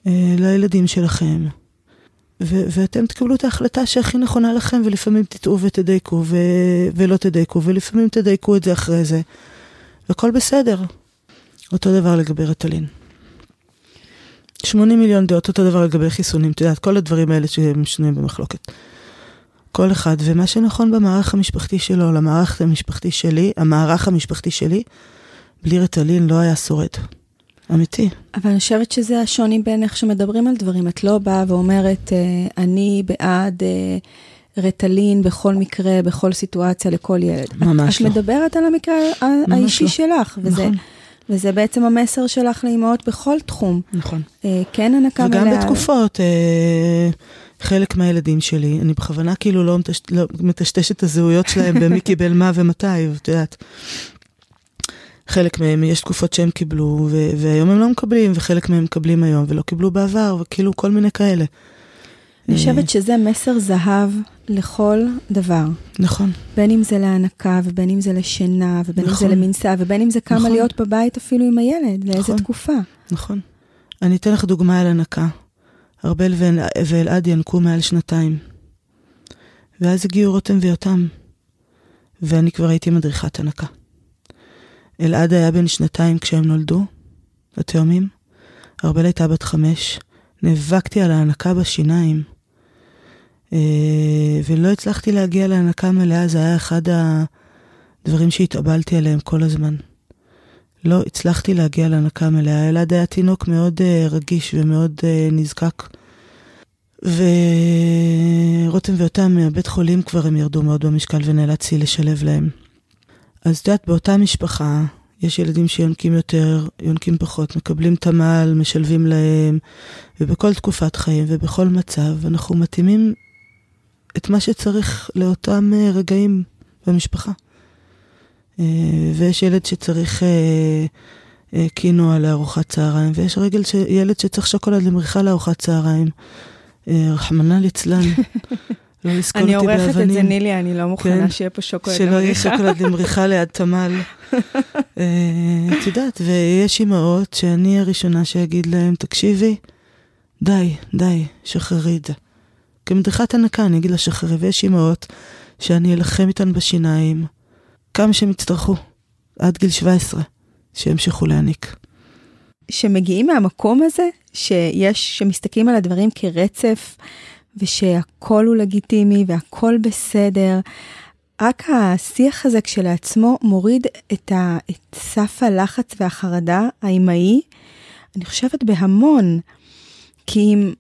אה, לילדים שלכם. ו- ואתם תקבלו את ההחלטה שהכי נכונה לכם, ולפעמים תטעו ותדייקו, ו- ולא תדייקו, ולפעמים תדייקו את זה אחרי זה. והכל בסדר. אותו דבר לגבי רטלין. 80 מיליון דעות, אותו דבר לגבי חיסונים, את יודעת, כל הדברים האלה שהם שנויים במחלוקת. כל אחד, ומה שנכון במערך המשפחתי שלו, למערך המשפחתי שלי, המערך המשפחתי שלי, בלי רטלין לא היה שורד. אמיתי. אבל אני חושבת שזה השוני בין איך שמדברים על דברים. את לא באה ואומרת, אה, אני בעד אה, רטלין בכל מקרה, בכל סיטואציה, לכל ילד. ממש את, לא. את מדברת על המקרה האישי לא. שלך, וזה... נכון. וזה בעצם המסר שלך לאימהות בכל תחום. נכון. אה, כן הנקה מלאה. וגם בתקופות, אה, חלק מהילדים שלי, אני בכוונה כאילו לא, מטש, לא מטשטש את הזהויות שלהם במי קיבל מה ומתי, את יודעת. חלק מהם, יש תקופות שהם קיבלו, ו- והיום הם לא מקבלים, וחלק מהם מקבלים היום ולא קיבלו בעבר, וכאילו כל מיני כאלה. אני חושבת שזה מסר זהב לכל דבר. נכון. בין אם זה להנקה, ובין אם זה לשינה, ובין נכון. אם זה נכון. למנסה, ובין אם זה כמה נכון. להיות בבית אפילו עם הילד, לאיזה נכון. תקופה. נכון. אני אתן לך דוגמה על הנקה. ארבל ואלעד ינקו מעל שנתיים. ואז הגיעו רותם ויותם, ואני כבר הייתי מדריכת הנקה. אלעד היה בן שנתיים כשהם נולדו, התאומים. ארבל הייתה בת חמש. נאבקתי על ההנקה בשיניים, אה, ולא הצלחתי להגיע להנקה מלאה, זה היה אחד הדברים שהתאבלתי עליהם כל הזמן. לא הצלחתי להגיע להנקה מלאה. אלעד היה תינוק מאוד uh, רגיש ומאוד uh, נזקק. ורותם ויותם מהבית חולים כבר הם ירדו מאוד במשקל ונאלצתי לשלב להם. אז את יודעת, באותה משפחה יש ילדים שיונקים יותר, יונקים פחות, מקבלים תמ"ל, משלבים להם, ובכל תקופת חיים ובכל מצב אנחנו מתאימים את מה שצריך לאותם אה, רגעים במשפחה. אה, ויש ילד שצריך אה, קינוע לארוחת צהריים, ויש רגל ש... ילד שצריך שוקולד למריחה לארוחת צהריים. רחמנא ליצלן. לא לסקול אותי באבנים. אני עורכת את זה, נילי, אני לא מוכנה כן, שיהיה פה שוקולד למריחה. שלא יהיה שוקולד למריחה ליד תמ"ל. את יודעת, ויש אימהות שאני הראשונה שאגיד להם, תקשיבי, די, די, שחררי את זה. כמדריכת הנקה, אני אגיד לה שחררי, ויש אימהות שאני אלחם איתן בשיניים, כמה שהם יצטרכו, עד גיל 17, שימשיכו להעניק. שמגיעים מהמקום הזה, שיש, שמסתכלים על הדברים כרצף, ושהכול הוא לגיטימי והכול בסדר, רק השיח הזה כשלעצמו מוריד את, ה, את סף הלחץ והחרדה האימהי, אני חושבת בהמון. כי אם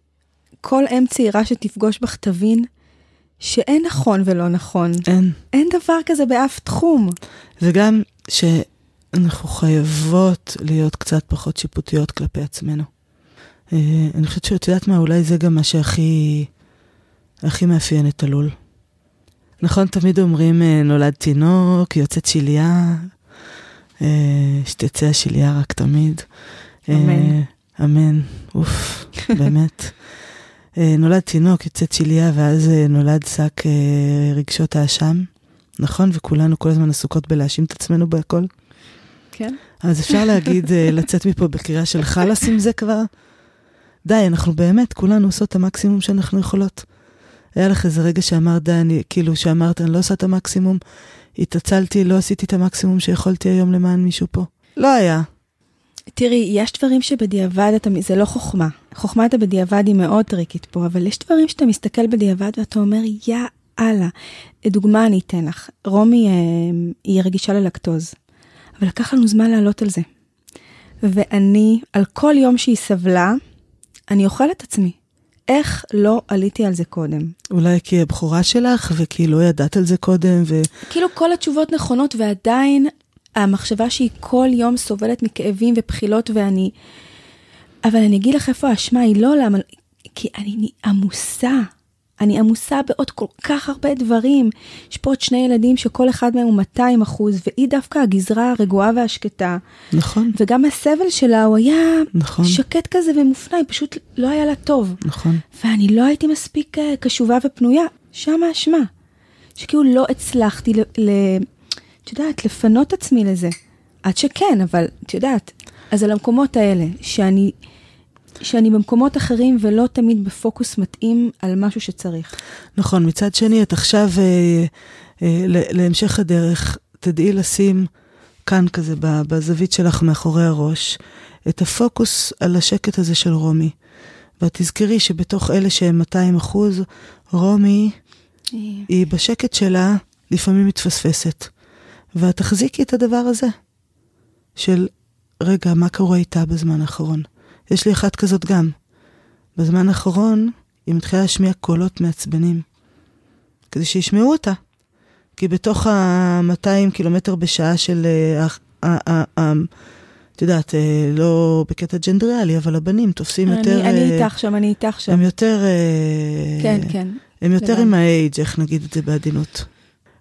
כל אם צעירה שתפגוש בך תבין שאין נכון ולא נכון. אין. אין דבר כזה באף תחום. וגם שאנחנו חייבות להיות קצת פחות שיפוטיות כלפי עצמנו. אה, אני חושבת שאת יודעת מה, אולי זה גם מה שהכי הכי מאפיין את הלול. נכון, תמיד אומרים אה, נולד תינוק, יוצאת שליה, אה, שתצא השליה רק תמיד. אמן. אמן, אוף, באמת. נולד תינוק, יוצאת שליה, ואז נולד שק רגשות האשם, נכון? וכולנו כל הזמן עסוקות בלהאשים את עצמנו בהכל. כן. אז אפשר להגיד, לצאת מפה בקריאה של חלאס עם זה כבר? די, אנחנו באמת, כולנו עושות את המקסימום שאנחנו יכולות. היה לך איזה רגע שאמרת, די, אני, כאילו, שאמרת, אני לא עושה את המקסימום, התעצלתי, לא עשיתי את המקסימום שיכולתי היום למען מישהו פה. לא היה. תראי, יש דברים שבדיעבד אתה, זה לא חוכמה. חוכמת הבדיעבד היא מאוד טריקית פה, אבל יש דברים שאתה מסתכל בדיעבד ואתה אומר, יא אללה. דוגמה אני אתן לך. רומי אה, היא רגישה ללקטוז, אבל לקח לנו זמן לעלות על זה. ואני, על כל יום שהיא סבלה, אני אוכלת עצמי. איך לא עליתי על זה קודם? אולי כי הבכורה שלך, וכי לא ידעת על זה קודם, ו... כאילו כל התשובות נכונות, ועדיין המחשבה שהיא כל יום סובלת מכאבים ובחילות, ואני... אבל אני אגיד לך איפה האשמה, היא לא למה... כי אני עמוסה. אני עמוסה בעוד כל כך הרבה דברים. יש פה עוד שני ילדים שכל אחד מהם הוא 200 אחוז, והיא דווקא הגזרה הרגועה והשקטה. נכון. וגם הסבל שלה, הוא היה נכון. שקט כזה ומופנע, היא פשוט לא היה לה טוב. נכון. ואני לא הייתי מספיק אה, קשובה ופנויה, שם האשמה. שכאילו לא הצלחתי, את יודעת, לפנות עצמי לזה. עד שכן, אבל את יודעת, אז על המקומות האלה, שאני... שאני במקומות אחרים ולא תמיד בפוקוס מתאים על משהו שצריך. נכון, מצד שני, את עכשיו, אה, אה, להמשך הדרך, תדעי לשים כאן כזה, בזווית שלך מאחורי הראש, את הפוקוס על השקט הזה של רומי. ואת תזכרי שבתוך אלה שהם 200 אחוז, רומי היא... היא בשקט שלה לפעמים מתפספסת. ואת תחזיקי את הדבר הזה, של רגע, מה קורה איתה בזמן האחרון? יש לי אחת כזאת גם. בזמן האחרון היא מתחילה להשמיע קולות מעצבנים, כדי שישמעו אותה. כי בתוך ה-200 קילומטר בשעה של... אה, את יודעת, אה, לא בקטע ג'נדריאלי, אבל הבנים תופסים יותר... אני אה, איתך שם, אני איתך שם. הם יותר... כן, כן. הם יותר עם האייג', איך נגיד את זה בעדינות.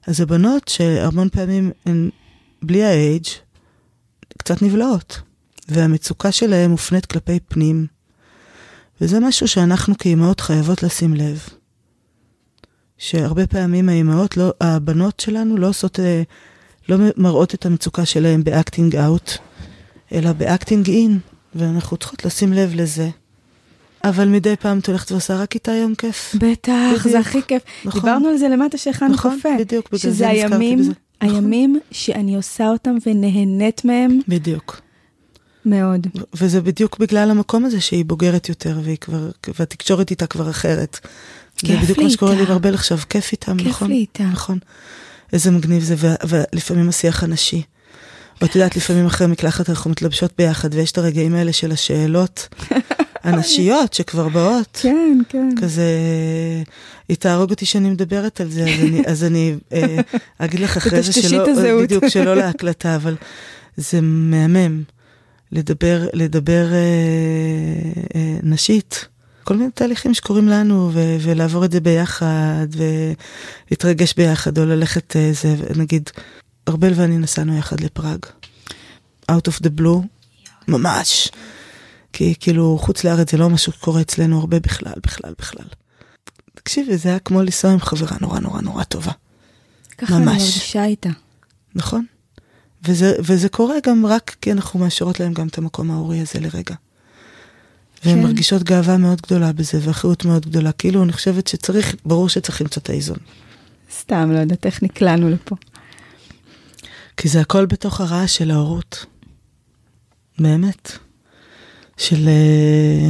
אז הבנות שהמון פעמים הן בלי האייג', קצת נבלעות. והמצוקה שלהם מופנית כלפי פנים. וזה משהו שאנחנו כאימהות חייבות לשים לב. שהרבה פעמים האימהות, לא, הבנות שלנו לא עושות, אה, לא מראות את המצוקה שלהם ב acting out, אלא ב acting in, ואנחנו צריכות לשים לב לזה. אבל מדי פעם את הולכת ועושה רק איתה יום כיף. בטח, בדיוק. זה הכי כיף. נכון. דיברנו על זה למטה שהכנו נכון, קפה. בדיוק, בגלל זה נזכרתי בזה. שזה הימים נכון. שאני עושה אותם ונהנית מהם. בדיוק. מאוד. וזה בדיוק בגלל המקום הזה שהיא בוגרת יותר, והיא כבר, והתקשורת איתה כבר אחרת. כיף לי איתה. זה בדיוק מה שקורה לי הרבה עכשיו, כיף איתם, כיף נכון? כיף לי איתה. נכון. איזה מגניב זה, ולפעמים השיח הנשי. ואת יודעת, לפעמים אחרי מקלחת אנחנו מתלבשות ביחד, ויש את הרגעים האלה של השאלות הנשיות שכבר באות. כן, כן. כזה, היא תהרוג אותי שאני מדברת על זה, אז אני, אז אני אה, אגיד לך אחרי זה שלא, בדיוק, שלא להקלטה, אבל זה מהמם. לדבר, לדבר אה, אה, נשית. כל מיני תהליכים שקורים לנו, ו- ולעבור את זה ביחד, ולהתרגש ביחד, או ללכת, אה, זה, נגיד, ארבל ואני נסענו יחד לפראג. Out of the blue, ממש. כי כאילו חוץ לארץ זה לא משהו שקורה אצלנו הרבה בכלל, בכלל, בכלל. תקשיבי, זה היה כמו לנסוע עם חברה נורא נורא נורא טובה. ככה אני ממש. מרגישה איתה. נכון? וזה, וזה קורה גם רק כי אנחנו מאשרות להם גם את המקום ההורי הזה לרגע. והן כן. מרגישות גאווה מאוד גדולה בזה, ואחריות מאוד גדולה. כאילו, אני חושבת שצריך, ברור שצריך למצוא את האיזון. סתם, לא יודעת איך נקלענו לפה. כי זה הכל בתוך הרעש של ההורות. באמת. של... אה,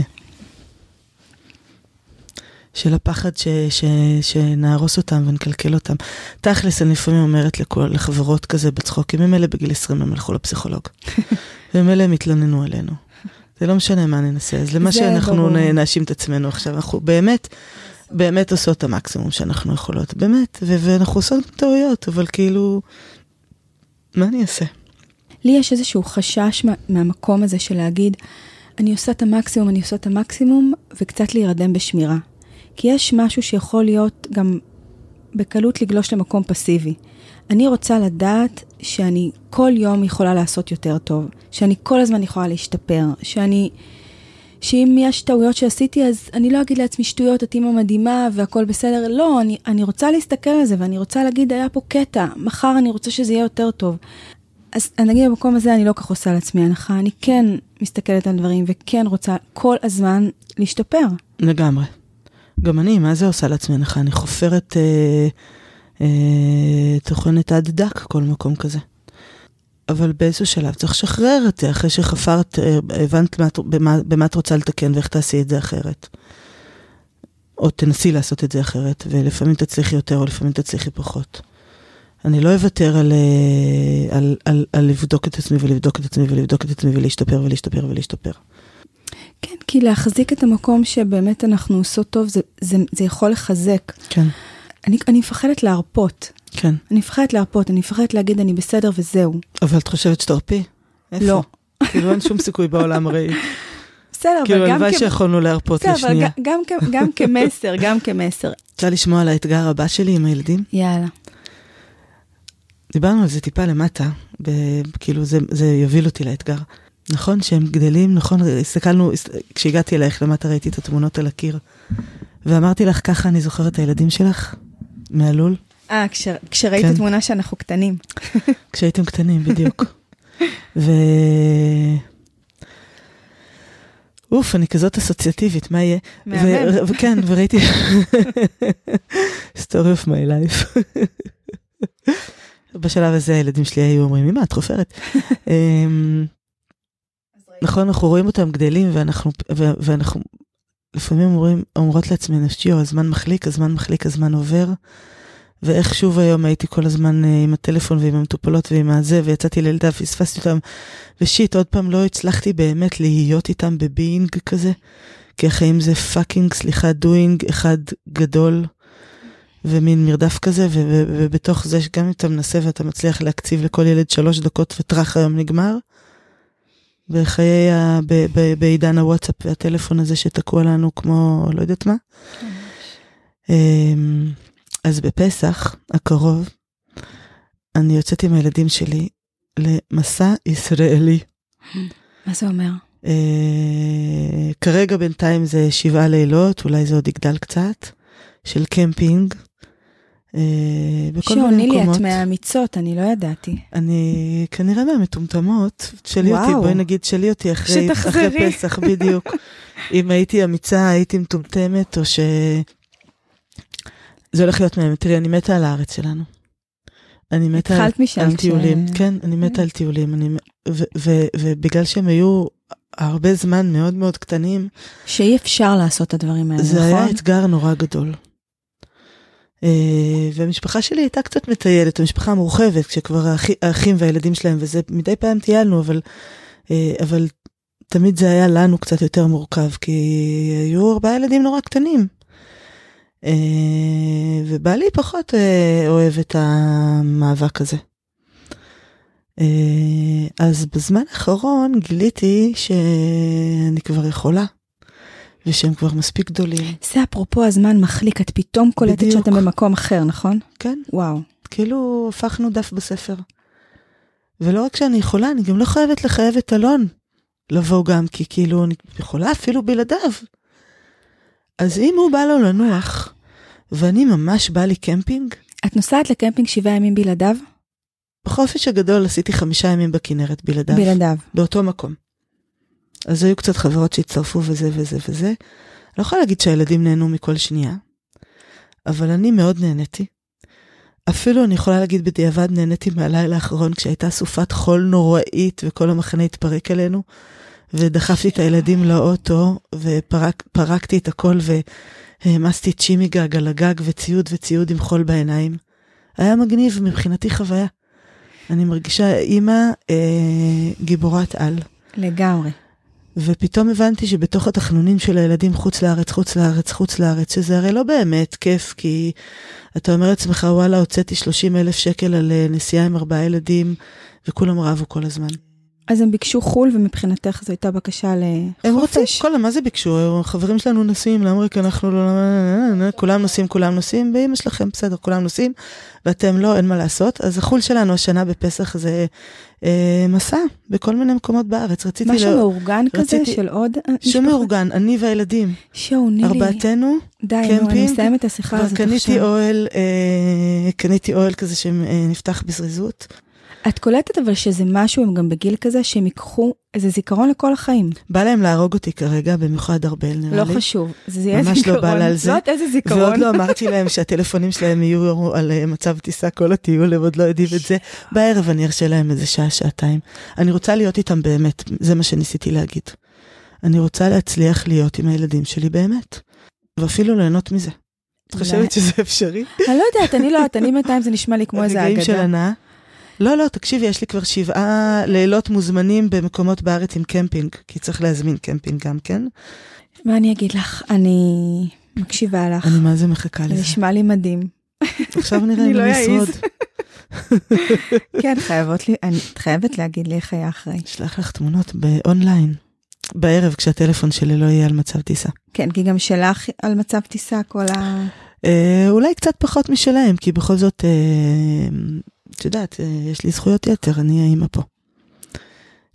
של הפחד ש, ש, שנהרוס אותם ונקלקל אותם. תכלס, אני לפעמים אומרת לכל, לחברות כזה בצחוק, אם הם אלה בגיל 20 הם הלכו לפסיכולוג. והם אלה הם התלוננו עלינו. זה לא משנה מה ננסה, אז למה שאנחנו ברור. נאשים את עצמנו עכשיו, אנחנו באמת, באמת עושות את המקסימום שאנחנו יכולות, באמת, ו- ואנחנו עושות טעויות, אבל כאילו, מה אני אעשה? לי יש איזשהו חשש מה, מהמקום הזה של להגיד, אני עושה את המקסימום, אני עושה את המקסימום, וקצת להירדם בשמירה. כי יש משהו שיכול להיות גם בקלות לגלוש למקום פסיבי. אני רוצה לדעת שאני כל יום יכולה לעשות יותר טוב, שאני כל הזמן יכולה להשתפר, שאני... שאם יש טעויות שעשיתי, אז אני לא אגיד לעצמי שטויות, את אימא מדהימה והכל בסדר. לא, אני, אני רוצה להסתכל על זה ואני רוצה להגיד, היה פה קטע, מחר אני רוצה שזה יהיה יותר טוב. אז נגיד במקום הזה אני לא כך עושה לעצמי הנחה, אני כן מסתכלת על דברים וכן רוצה כל הזמן להשתפר. לגמרי. גם אני, מה זה עושה לעצמי הנחה? אני חופרת אה, אה, טוחנת עד דק כל מקום כזה. אבל באיזשהו שלב צריך לשחרר את זה, אחרי שחפרת, אה, הבנת מה, במה, במה את רוצה לתקן ואיך תעשי את זה אחרת. או תנסי לעשות את זה אחרת, ולפעמים תצליחי יותר או לפעמים תצליחי פחות. אני לא אוותר על, אה, על, על, על לבדוק את עצמי ולבדוק את עצמי ולבדוק את עצמי ולהשתפר ולהשתפר ולהשתפר. כן, כי להחזיק את המקום שבאמת אנחנו עושות טוב, זה, זה, זה יכול לחזק. כן, אני, אני מפחדת להרפות. כן. אני מפחדת להרפות, אני מפחדת להגיד אני בסדר וזהו. אבל את חושבת שתרפי? איפה? לא. כאילו אין שום סיכוי בעולם הרי. בסדר, כאילו אבל גם, הלוואי כ... שיכולנו להרפות בסדר, אבל לשנייה. גם, גם, כ- גם כמסר, גם כמסר. רוצה לשמוע על האתגר הבא שלי עם הילדים? יאללה. דיברנו על זה טיפה למטה, כאילו זה, זה יוביל אותי לאתגר. נכון שהם גדלים, נכון, הסתכלנו, הס- כשהגעתי אלייך למטה ראיתי את התמונות על הקיר, ואמרתי לך, ככה אני זוכרת את הילדים שלך, מהלול, אה, כש, כשראית כן. תמונה שאנחנו קטנים. כשהייתם קטנים, בדיוק. ו... אוף, אני כזאת אסוציאטיבית, מה יהיה? מהמם. וכן, וראיתי... story of my life. בשלב הזה הילדים שלי היו אומרים, אמא, את חופרת. נכון, אנחנו רואים אותם גדלים, ואנחנו, ו- ואנחנו לפעמים אומרים, אומרות לעצמנו, שיו, הזמן מחליק, הזמן מחליק, הזמן עובר. ואיך שוב היום הייתי כל הזמן אה, עם הטלפון ועם המטופלות ועם הזה, ויצאתי לילדה, פספסתי אותם, ו shit, עוד פעם לא הצלחתי באמת להיות איתם ב being כזה, כי החיים זה fucking, סליחה, doing אחד גדול, ומין מרדף כזה, ובתוך זה שגם אם אתה מנסה ואתה מצליח להקציב לכל ילד שלוש דקות וטראח היום נגמר, בחיי, ה- ב- ב- בעידן הוואטסאפ והטלפון הזה שתקוע לנו כמו, לא יודעת מה. אמ, אז בפסח הקרוב, אני יוצאת עם הילדים שלי למסע ישראלי. מה זה אומר? אה, כרגע בינתיים זה שבעה לילות, אולי זה עוד יגדל קצת, של קמפינג. אה, בכל מיני שעוני לי מקומות. את מהאמיצות, אני לא ידעתי. אני כנראה מהמטומטמות, תשאלי אותי. בואי נגיד, תשאלי אותי אחרי. אחרי פסח, בדיוק. אם הייתי אמיצה, הייתי מטומטמת, או ש... זה הולך להיות מהם. תראי, אני מתה על הארץ שלנו. אני מתה על. על ש- טיולים, כן, אני מתה על טיולים. אני, ו, ו, ובגלל שהם היו הרבה זמן מאוד מאוד קטנים, שאי אפשר לעשות את הדברים האלה, זה היה נכון? אתגר נורא גדול. אה, והמשפחה שלי הייתה קצת מטיילת, המשפחה המורחבת, כשכבר האחי- האחים והילדים שלהם, וזה מדי פעם טיילנו, אבל, אה, אבל תמיד זה היה לנו קצת יותר מורכב, כי היו ארבעה ילדים נורא קטנים. אה, ובעלי פחות אוהב את המאבק הזה. אז בזמן האחרון גיליתי שאני כבר יכולה. ושהם כבר מספיק גדולים. זה אפרופו הזמן מחליק, את פתאום קולטת בדיוק. שאתם במקום אחר, נכון? כן, וואו. כאילו הפכנו דף בספר. ולא רק שאני יכולה, אני גם לא חייבת לחייב את אלון לבוא גם, כי כאילו אני יכולה אפילו בלעדיו. אז אם הוא בא לו לנוח, ואני ממש בא לי קמפינג, את נוסעת לקמפינג שבעה ימים בלעדיו? בחופש הגדול עשיתי חמישה ימים בכנרת בלעדיו. בלעדיו. באותו מקום. אז היו קצת חברות שהצטרפו וזה וזה וזה. לא יכולה להגיד שהילדים נהנו מכל שנייה, אבל אני מאוד נהניתי. אפילו אני יכולה להגיד בדיעבד נהניתי מהלילה האחרון כשהייתה סופת חול נוראית וכל המחנה התפרק עלינו, ודחפתי את הילדים לאוטו ופרקתי את הכל והעמסתי צ'ימי גג על הגג וציוד וציוד עם חול בעיניים. היה מגניב מבחינתי חוויה. אני מרגישה אימא אה, גיבורת על. לגמרי. ופתאום הבנתי שבתוך התחנונים של הילדים חוץ לארץ, חוץ לארץ, חוץ לארץ, שזה הרי לא באמת כיף, כי אתה אומר לעצמך, וואלה, הוצאתי 30 אלף שקל על אה, נסיעה עם ארבעה ילדים, וכולם רבו כל הזמן. אז הם ביקשו חו"ל, ומבחינתך זו הייתה בקשה לחופש. הם רוצים, כל, מה זה ביקשו? חברים שלנו נוסעים לאמריקה, אנחנו לא... כולם נוסעים, כולם נוסעים, ואמא שלכם, בסדר, כולם נוסעים, ואתם לא, אין מה לעשות. אז החו"ל שלנו השנה בפסח זה אה, מסע בכל מיני מקומות בארץ. רציתי... משהו לא, מאורגן רציתי, כזה של עוד משהו מאורגן, אני והילדים. שואו, נילי. ארבעתנו, די, קמפינג. נו, אני מסיימת את השיחה הזאת עכשיו. קניתי אוהל, אה, קניתי אוהל כזה שנפתח בזריזות. את קולטת אבל שזה משהו, הם גם בגיל כזה, שהם ייקחו איזה זיכרון לכל החיים. בא להם להרוג אותי כרגע, במיוחד ארבל נראה לא לי. לא חשוב, זה יהיה ממש זיכרון. ממש לא בא לה על זה. יודעת איזה זיכרון. ועוד לא אמרתי להם שהטלפונים שלהם יהיו על אה, מצב טיסה כל הטיול, הם עוד לא יודעים את זה. בערב אני ארשה להם איזה שעה, שעתיים. אני רוצה להיות איתם באמת, זה מה שניסיתי להגיד. אני רוצה להצליח להיות עם הילדים שלי באמת, ואפילו ליהנות מזה. את חושבת שזה אפשרי? אני לא יודעת, אני לא יודעת, אני בינתיים זה נשמע לי כמו איזה אגדה. רגעים של הנאה. לא, לא, תקשיבי, יש לי כבר שבעה לילות מוזמנים במקומות בארץ עם קמפינג, כי צריך להזמין קמפינג גם כן. מה אני אגיד לך? אני מקשיבה לך. אני מה זה מחכה לזה. זה נשמע לי מדהים. עכשיו נראה אם אני אני אשרוד. כן, חייבות לי, אני חייבת להגיד לי איך היה אחרי. אשלח לך תמונות באונליין, בערב כשהטלפון שלי לא יהיה על מצב טיסה. כן, כי גם שלך על מצב טיסה כל ה... אה, אולי קצת פחות משלהם, כי בכל זאת, אה, את יודעת, אה, יש לי זכויות יתר, אני האימא פה.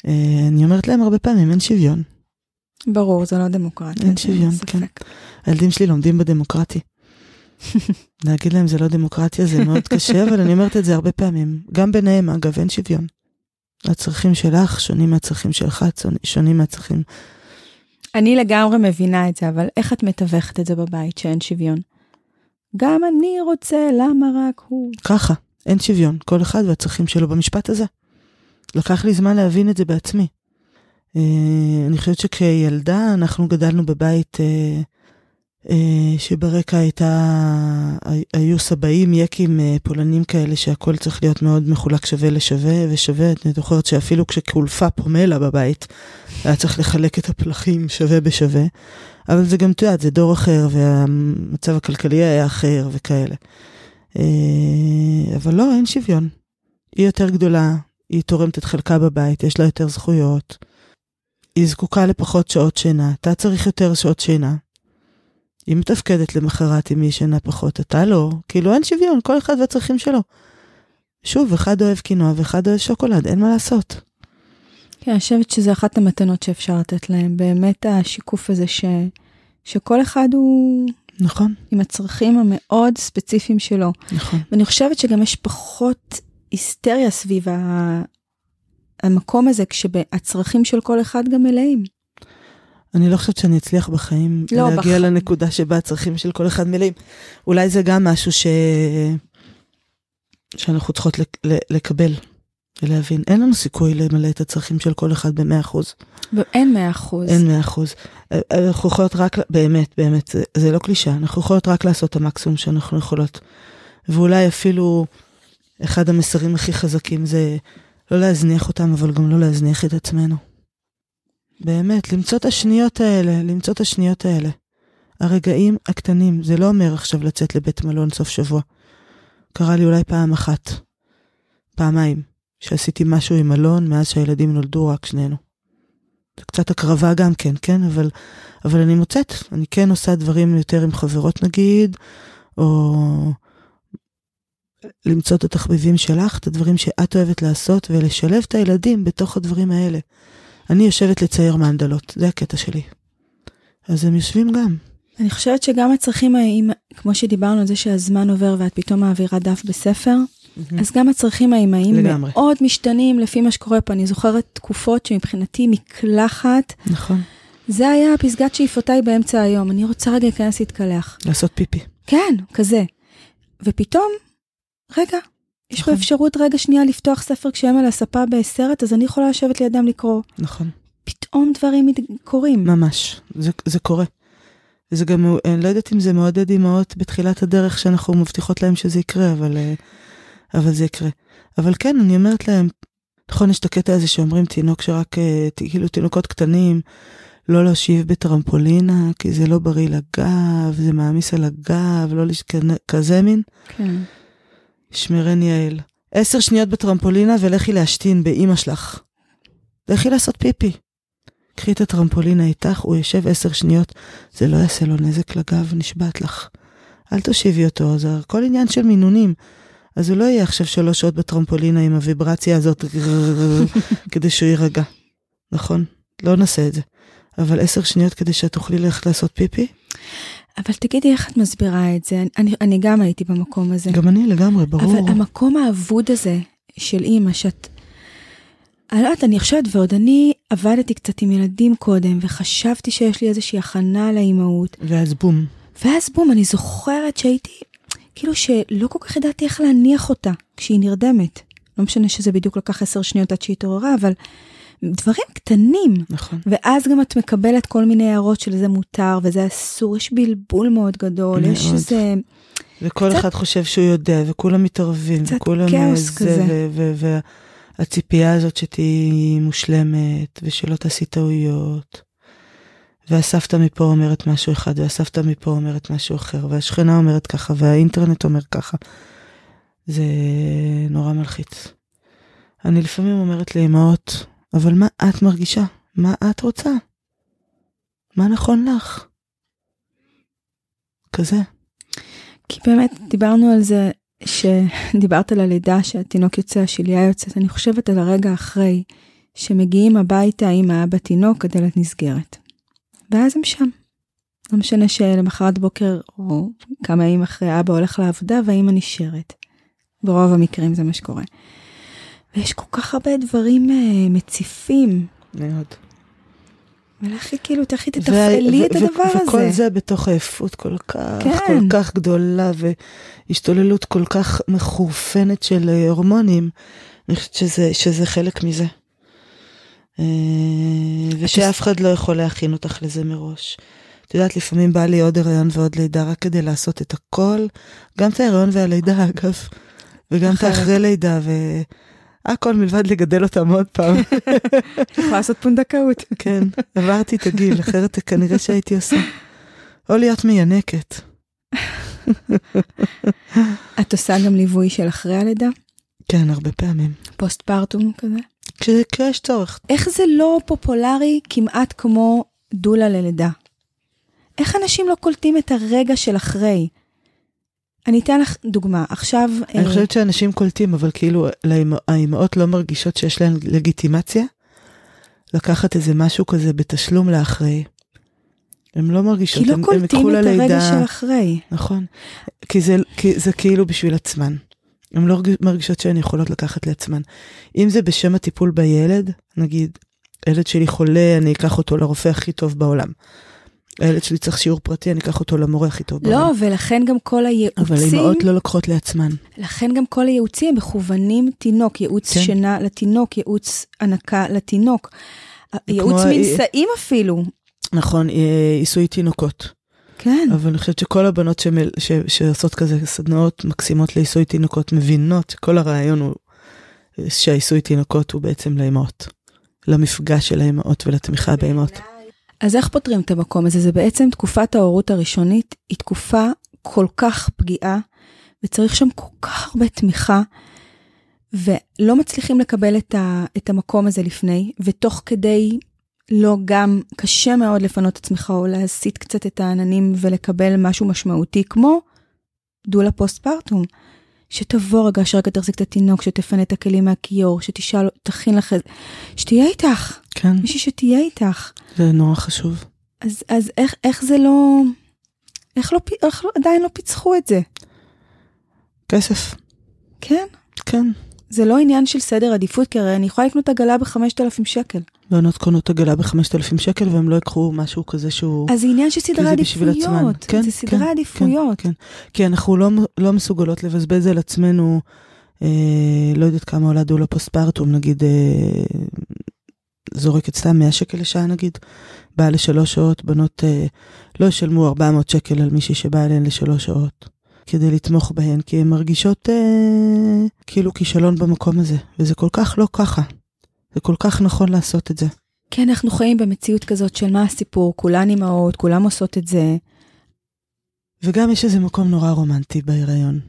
אה, אני אומרת להם הרבה פעמים, אין שוויון. ברור, זה לא דמוקרטיה. אין שוויון, כן. הילדים שלי לומדים בדמוקרטי. להגיד להם זה לא דמוקרטיה זה מאוד קשה, אבל אני אומרת את זה הרבה פעמים. גם ביניהם, אגב, אין שוויון. הצרכים שלך שונים מהצרכים שלך, שונים מהצרכים. אני לגמרי מבינה את זה, אבל איך את מתווכת את זה בבית שאין שוויון? גם אני רוצה, למה רק הוא? ככה, אין שוויון, כל אחד והצרכים שלו במשפט הזה. לקח לי זמן להבין את זה בעצמי. Uh, אני חושבת שכילדה אנחנו גדלנו בבית uh, uh, שברקע הייתה, היו סבאים, יקים, פולנים כאלה שהכל צריך להיות מאוד מחולק שווה לשווה ושווה. אני זוכרת שאפילו כשקולפה פומלה בבית, היה צריך לחלק את הפלחים שווה בשווה. אבל זה גם, את יודעת, זה דור אחר והמצב הכלכלי היה אחר וכאלה. אבל לא, אין שוויון. היא יותר גדולה, היא תורמת את חלקה בבית, יש לה יותר זכויות. היא זקוקה לפחות שעות שינה, אתה צריך יותר שעות שינה. היא מתפקדת למחרת אם היא ישנה פחות, אתה לא. כאילו אין שוויון, כל אחד והצרכים שלו. שוב, אחד אוהב קינוע ואחד אוהב שוקולד, אין מה לעשות. כן, אני חושבת שזה אחת המתנות שאפשר לתת להם, באמת השיקוף הזה ש... שכל אחד הוא... נכון. עם הצרכים המאוד ספציפיים שלו. נכון. ואני חושבת שגם יש פחות היסטריה סביב ה... המקום הזה, כשהצרכים של כל אחד גם מלאים. אני לא חושבת שאני אצליח בחיים לא, להגיע בח... לנקודה שבה הצרכים של כל אחד מלאים. אולי זה גם משהו ש... שאנחנו צריכות לקבל ולהבין. אין לנו סיכוי למלא את הצרכים של כל אחד ב-100%. אין 100%. אין 100%. אנחנו יכולות רק, באמת, באמת, זה, זה לא קלישה, אנחנו יכולות רק לעשות את המקסימום שאנחנו יכולות. ואולי אפילו אחד המסרים הכי חזקים זה לא להזניח אותם, אבל גם לא להזניח את עצמנו. באמת, למצוא את השניות האלה, למצוא את השניות האלה. הרגעים הקטנים, זה לא אומר עכשיו לצאת לבית מלון סוף שבוע. קרה לי אולי פעם אחת, פעמיים, שעשיתי משהו עם מלון מאז שהילדים נולדו רק שנינו. זה קצת הקרבה גם כן, כן? אבל, אבל אני מוצאת, אני כן עושה דברים יותר עם חברות נגיד, או למצוא את התחביבים שלך, את הדברים שאת אוהבת לעשות, ולשלב את הילדים בתוך הדברים האלה. אני יושבת לצייר מנדלות, זה הקטע שלי. אז הם יושבים גם. אני חושבת שגם הצרכים, כמו שדיברנו על זה שהזמן עובר ואת פתאום מעבירה דף בספר, אז גם הצרכים האימהיים. מאוד משתנים לפי מה שקורה פה. אני זוכרת תקופות שמבחינתי מקלחת, נכון. זה היה פסגת שאיפותיי באמצע היום. אני רוצה רגע להיכנס להתקלח. לעשות פיפי. כן, כזה. ופתאום, רגע, יש פה נכון. אפשרות רגע שנייה לפתוח ספר כשהם על הספה בסרט, אז אני יכולה לשבת לידם לקרוא. נכון. פתאום דברים קורים. ממש, זה, זה קורה. זה גם, אני לא יודעת אם זה מעודד אימהות בתחילת הדרך שאנחנו מבטיחות להם שזה יקרה, אבל, אה, אבל זה יקרה. אבל כן, אני אומרת להם, נכון, יש את הקטע הזה שאומרים תינוק שרק, אה, כאילו תינוקות קטנים, לא להושיב בטרמפולינה, כי זה לא בריא לגב, זה מעמיס על הגב, לא לש... כזה מין. כן. שמרני יעל. עשר שניות בטרמפולינה ולכי להשתין באימא שלך. לכי לעשות פיפי. קחי את הטרמפולינה איתך, הוא יושב עשר שניות, זה לא יעשה לו נזק לגב, נשבעת לך. אל תושיבי אותו, זה הכל עניין של מינונים. אז הוא לא יהיה עכשיו שלוש שעות בטרמפולינה עם הוויברציה הזאת, כדי שהוא יירגע. נכון? לא נעשה את זה. אבל עשר שניות כדי שאת תוכלי ללכת לעשות פיפי? אבל תגידי איך את מסבירה את זה, אני, אני גם הייתי במקום הזה. גם אני לגמרי, ברור. אבל המקום האבוד הזה של אימא, שאת... אני לא יודעת, אני חושבת, ועוד אני עבדתי קצת עם ילדים קודם, וחשבתי שיש לי איזושהי הכנה לאימהות, ואז בום. ואז בום, אני זוכרת שהייתי, כאילו שלא כל כך ידעתי איך להניח אותה כשהיא נרדמת. לא משנה שזה בדיוק לקח עשר שניות עד שהיא התעוררה, אבל דברים קטנים. נכון. ואז גם את מקבלת כל מיני הערות של זה מותר וזה אסור, יש בלבול מאוד גדול, מאוד. יש איזה... וכל קצת- אחד חושב שהוא יודע, וכולם מתערבים, קצת וכולם... כאוס זה, כזה. והציפייה הזאת שתהיי מושלמת, ושלא תעשי טעויות. והסבתא מפה אומרת משהו אחד, והסבתא מפה אומרת משהו אחר, והשכנה אומרת ככה, והאינטרנט אומר ככה. זה נורא מלחיץ. אני לפעמים אומרת לאמהות, אבל מה את מרגישה? מה את רוצה? מה נכון לך? כזה. כי באמת דיברנו על זה, שדיברת על הלידה שהתינוק יוצא, השליה יוצאת, אני חושבת על הרגע אחרי, שמגיעים הביתה עם האבא תינוק, הדלת נסגרת. ואז הם שם. לא משנה שלמחרת בוקר, או כמה ימים אחרי אבא הולך לעבודה, והאימא נשארת. ברוב המקרים זה מה שקורה. ויש כל כך הרבה דברים אה, מציפים. מאוד. ולכי כאילו, תלכי וה- תתפעלי את הדבר הזה. וכל זה בתוך עייפות כל כך, כן. כל כך גדולה, והשתוללות כל כך מחורפנת של אה, הורמונים, אני חושבת שזה, שזה חלק מזה. אה, ושאף אחד לא יכול להכין אותך לזה מראש. את יודעת, לפעמים בא לי עוד הריון ועוד לידה רק כדי לעשות את הכל, גם את ההריון והלידה אגב, וגם את. האחרי לידה, והכל מלבד לגדל אותם עוד פעם. יכולה לעשות פונדקאות. כן, עברתי את הגיל, אחרת כנראה שהייתי עושה. או להיות מיינקת. את עושה גם ליווי של אחרי הלידה? כן, הרבה פעמים. פוסט פרטום כזה? כש- כשיש צורך. איך זה לא פופולרי כמעט כמו דולה ללידה? איך אנשים לא קולטים את הרגע של אחרי? אני אתן לך דוגמה, עכשיו... אני אה, חושבת שאנשים קולטים, אבל כאילו האימהות לא מרגישות שיש להן לגיטימציה לקחת איזה משהו כזה בתשלום לאחרי. הן לא מרגישות, כי לא הן קולטים יקחו את הרגע ללידה- של אחרי. נכון. כי זה, כי זה כאילו בשביל עצמן. הן לא מרגישות שהן יכולות לקחת לעצמן. אם זה בשם הטיפול בילד, נגיד, הילד שלי חולה, אני אקח אותו לרופא הכי טוב בעולם. הילד שלי צריך שיעור פרטי, אני אקח אותו למורה הכי טוב בעולם. לא, ולכן גם כל אבל הייעוצים, אימהות לא לוקחות לעצמן. לכן גם כל הייעוצים הם מכוונים תינוק, ייעוץ כן. שינה לתינוק, ייעוץ הנקה לתינוק. ייעוץ ה- מנשאים אפילו. נכון, אה, עיסוי תינוקות. כן. אבל אני חושבת שכל הבנות שמל, ש, שעושות כזה סדנאות מקסימות לעיסוי תינוקות מבינות שכל הרעיון הוא שהעיסוי תינוקות הוא בעצם לאמהות. למפגש של האמהות ולתמיכה באמהות. אז איך פותרים את המקום הזה? זה בעצם תקופת ההורות הראשונית, היא תקופה כל כך פגיעה, וצריך שם כל כך הרבה תמיכה, ולא מצליחים לקבל את, ה, את המקום הזה לפני, ותוך כדי לא גם קשה מאוד לפנות את עצמך או להסיט קצת את העננים ולקבל משהו משמעותי, כמו דולה פוסט פרטום, שתבוא רגע, שרגע תחזיק את התינוק, שתפנה את הכלים מהכיור, שתשאל, תכין לך, שתהיה איתך, כן, מישהי שתהיה איתך. זה נורא חשוב. אז, אז איך, איך זה לא, איך, לא, איך לא, עדיין לא פיצחו את זה, כסף, כן? כן. זה לא עניין של סדר עדיפות, כי הרי אני יכולה לקנות עגלה ב-5,000 שקל. בנות קונות עגלה ב-5,000 שקל והם לא יקחו משהו כזה שהוא... אז זה עניין של סדרי. עדיפויות. כן, זה סדרי כן, עדיפויות. כן, כי אנחנו לא, לא מסוגלות לבזבז על עצמנו, אה, לא יודעת כמה עולה דולה פוסט-פרטום, נגיד, אה, זורקת סתם 100 שקל לשעה נגיד, באה לשלוש שעות, בנות אה, לא ישלמו 400 שקל על מישהי שבאה אליהן לשלוש שעות, כדי לתמוך בהן, כי הן מרגישות אה, כאילו כישלון במקום הזה, וזה כל כך לא ככה. זה כל כך נכון לעשות את זה. כן, אנחנו חיים במציאות כזאת של מה הסיפור, כולן אימהות, כולם עושות את זה. וגם יש איזה מקום נורא רומנטי בהיריון.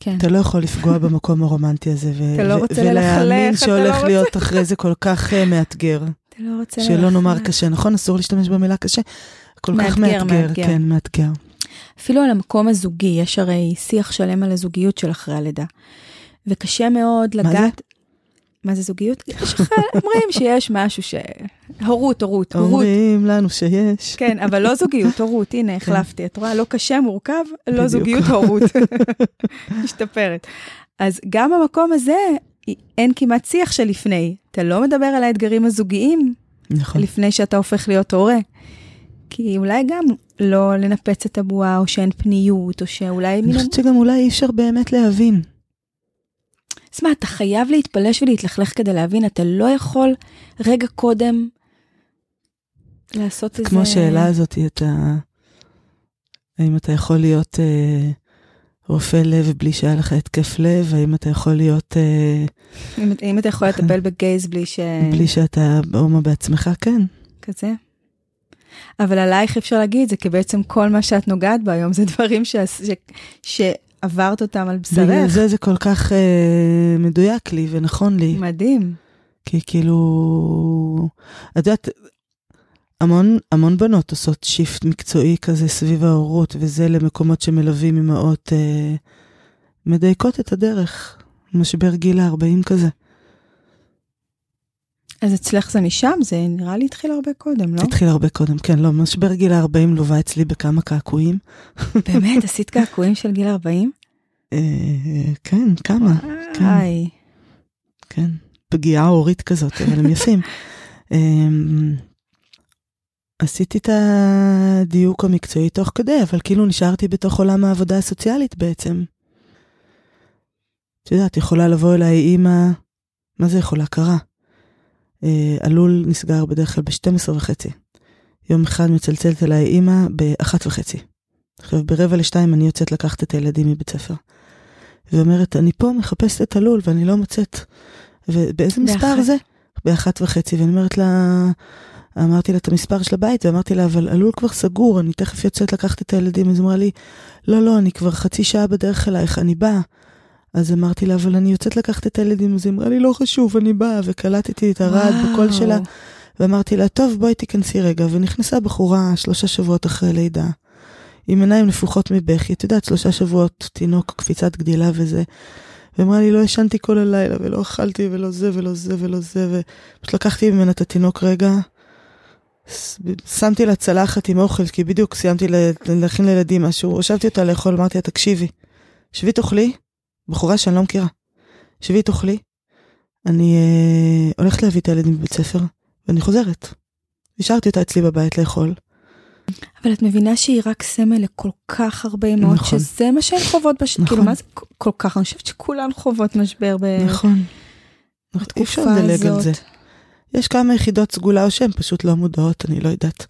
כן. אתה לא יכול לפגוע במקום הרומנטי הזה, ו- אתה לא ו- רוצה ולהאמין ללכלך, אתה שהולך לא רוצה- להיות אחרי זה כל כך אה, מאתגר. אתה לא רוצה שלא ללכת. נאמר קשה, נכון? אסור להשתמש במילה קשה. כל כך מאתגר, מאתגר, מאתגר. כן, מאתגר. אפילו על המקום הזוגי, יש הרי שיח שלם על הזוגיות של אחרי הלידה. וקשה מאוד מה זה? לגעת... מה זה זוגיות? אומרים שיש משהו ש... הורות, הורות, הורות. אומרים לנו שיש. כן, אבל לא זוגיות, הורות, הנה, החלפתי. את רואה, לא קשה, מורכב, לא. זוגיות, הורות. משתפרת. אז גם במקום הזה, אין כמעט שיח של לפני. אתה לא מדבר על האתגרים הזוגיים נכון. לפני שאתה הופך להיות הורה. כי אולי גם לא לנפץ את הבועה, או שאין פניות, או שאולי... אני חושבת שגם אולי אי אפשר באמת להבין. אז מה, אתה חייב להתפלש ולהתלכלך כדי להבין, אתה לא יכול רגע קודם לעשות איזה... כמו השאלה הזאת, אתה... האם אתה יכול להיות אה, רופא לב בלי שהיה לך התקף לב? האם אתה יכול להיות... אה, אם, אם אתה יכול לטפל בגייז בלי ש... בלי שאתה הומו בעצמך? כן. כזה. אבל עלייך אפשר להגיד זה, כי בעצם כל מה שאת נוגעת בו היום זה דברים ש... ש... שעברת אותם על בגלל בשרך. זה זה כל כך אה, מדויק לי ונכון לי. מדהים. כי כאילו, את יודעת, המון, המון בנות עושות שיפט מקצועי כזה סביב ההורות, וזה למקומות שמלווים אמהות אה, מדייקות את הדרך. משבר גיל ה-40 כזה. אז אצלך זה משם? זה נראה לי התחיל הרבה קודם, לא? התחיל הרבה קודם, כן, לא, משבר גיל ה-40 לווה אצלי בכמה קעקועים. באמת? עשית קעקועים של גיל 40? אה, כן, כמה, כן. כן. פגיעה הורית כזאת, אבל הם יפים. אמ, עשיתי את הדיוק המקצועי תוך כדי, אבל כאילו נשארתי בתוך עולם העבודה הסוציאלית בעצם. את יודעת, יכולה לבוא אליי אימא, מה זה יכולה? קרה. אה, הלול נסגר בדרך כלל ב-12 וחצי. יום אחד מצלצלת אליי אימא ב-1 וחצי. עכשיו, ברבע לשתיים אני יוצאת לקחת את הילדים מבית ספר. ואומרת, אני פה מחפשת את הלול ואני לא מוצאת. ובאיזה מספר באחת. זה? באחת וחצי, ואני אומרת לה, אמרתי לה את המספר של הבית, ואמרתי לה, אבל הלול כבר סגור, אני תכף יוצאת לקחת את הילדים. אז אמרה לי, לא, לא, אני כבר חצי שעה בדרך אלייך, אני באה. אז אמרתי לה, אבל אני יוצאת לקחת את הילדים, אז היא אמרה לי, לא חשוב, אני באה, וקלטתי את הרעד בקול. שלה, ואמרתי לה, טוב, בואי תיכנסי רגע, ונכנסה בחורה שלושה שבועות אחרי לידה, עם עיניים נפוחות מבכי, את יודעת, שלושה שבועות, תינוק, קפיצת גדילה וזה. ואמרה לי, לא ישנתי כל הלילה, ולא אכלתי, ולא זה, ולא זה, ולא זה, ופשוט לקחתי ממנה את התינוק רגע, שמתי לה צלחת עם אוכל, כי בדיוק סיימתי לה- להכין לילדים משהו, הושבתי אותה לאכול, אמרתי לה, תקשיבי, שבי תאכלי, בחורה שאני לא מכירה, שבי תאכלי, אני אה, הולכת להביא את הילדים בבית ספר, ואני חוזרת. השארתי אותה אצלי בבית לאכול. אבל את מבינה שהיא רק סמל לכל כך הרבה אמהות, נכון. שזה מה שהן חוות, בש... נכון. כאילו מה זה כל- כך, אני חושבת שכולן חוות משבר ב... נכון. אי אפשר לדלג על. זה. יש כמה יחידות סגולה או שהן פשוט לא מודעות, אני לא יודעת,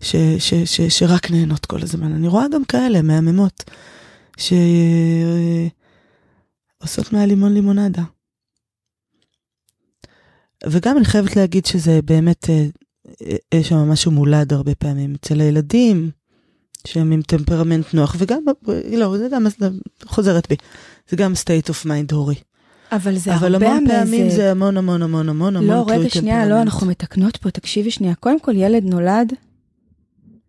ש, ש, ש, שרק נהנות כל הזמן. אני רואה גם כאלה מהממות, שעושות מהלימון לימונדה. וגם אני חייבת להגיד שזה באמת, אה, אה, יש שם משהו מולד הרבה פעמים אצל הילדים, שהם עם טמפרמנט נוח, וגם, לא, זה גם, חוזרת בי, זה גם state of mind הורי. אבל זה אבל הרבה המון פעמים המזג. זה המון המון המון המון המון לא, רגע, שנייה, לא. אנחנו מתקנות פה, תקשיבי שנייה. קודם כל, ילד נולד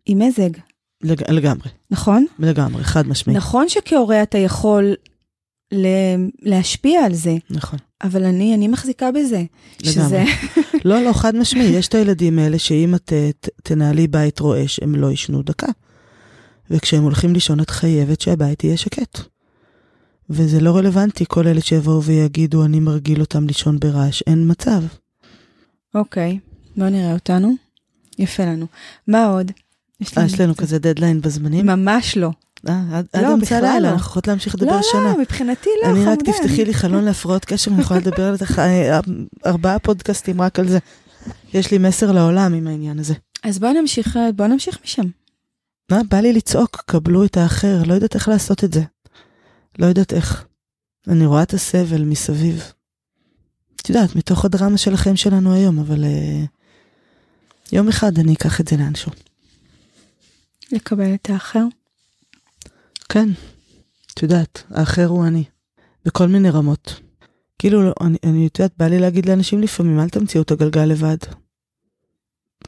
עם מזג, לג... לגמרי, נכון? לגמרי, חד משמעית. נכון שכהורה אתה יכול להשפיע על זה. נכון. אבל אני, אני מחזיקה בזה. שזה... לא, לא, חד משמעי, יש את הילדים האלה שאם את ת- תנהלי בית רועש, הם לא ישנו דקה. וכשהם הולכים לישון, את חייבת שהבית יהיה שקט. וזה לא רלוונטי, כל אלה שיבואו ויגידו, אני מרגיל אותם לישון ברעש, אין מצב. אוקיי, בוא נראה אותנו. יפה לנו. מה עוד? אה, יש לנו כזה דדליין בזמנים? ממש לא. אה, עד לא, אמצע הלילה, לא. אנחנו יכולות להמשיך לדבר לא, שנה. לא, מבחינתי לא, אני רק חמודה. תפתחי לי חלון להפרעות קשר, אני יכולה לדבר על זה אה, ארבעה פודקאסטים רק על זה. יש לי מסר לעולם עם העניין הזה. אז בוא נמשיך, בוא נמשיך משם. מה, בא לי לצעוק, קבלו את האחר, לא יודעת איך לעשות את זה. לא יודעת איך. אני רואה את הסבל מסביב. את יודעת, מתוך הדרמה של החיים שלנו היום, אבל uh, יום אחד אני אקח את זה לאנשהו. לקבל את האחר. כן, את יודעת, האחר הוא אני. בכל מיני רמות. כאילו, לא, אני, אני את יודעת, בא לי להגיד לאנשים לפעמים, אל תמציאו את הגלגל לבד.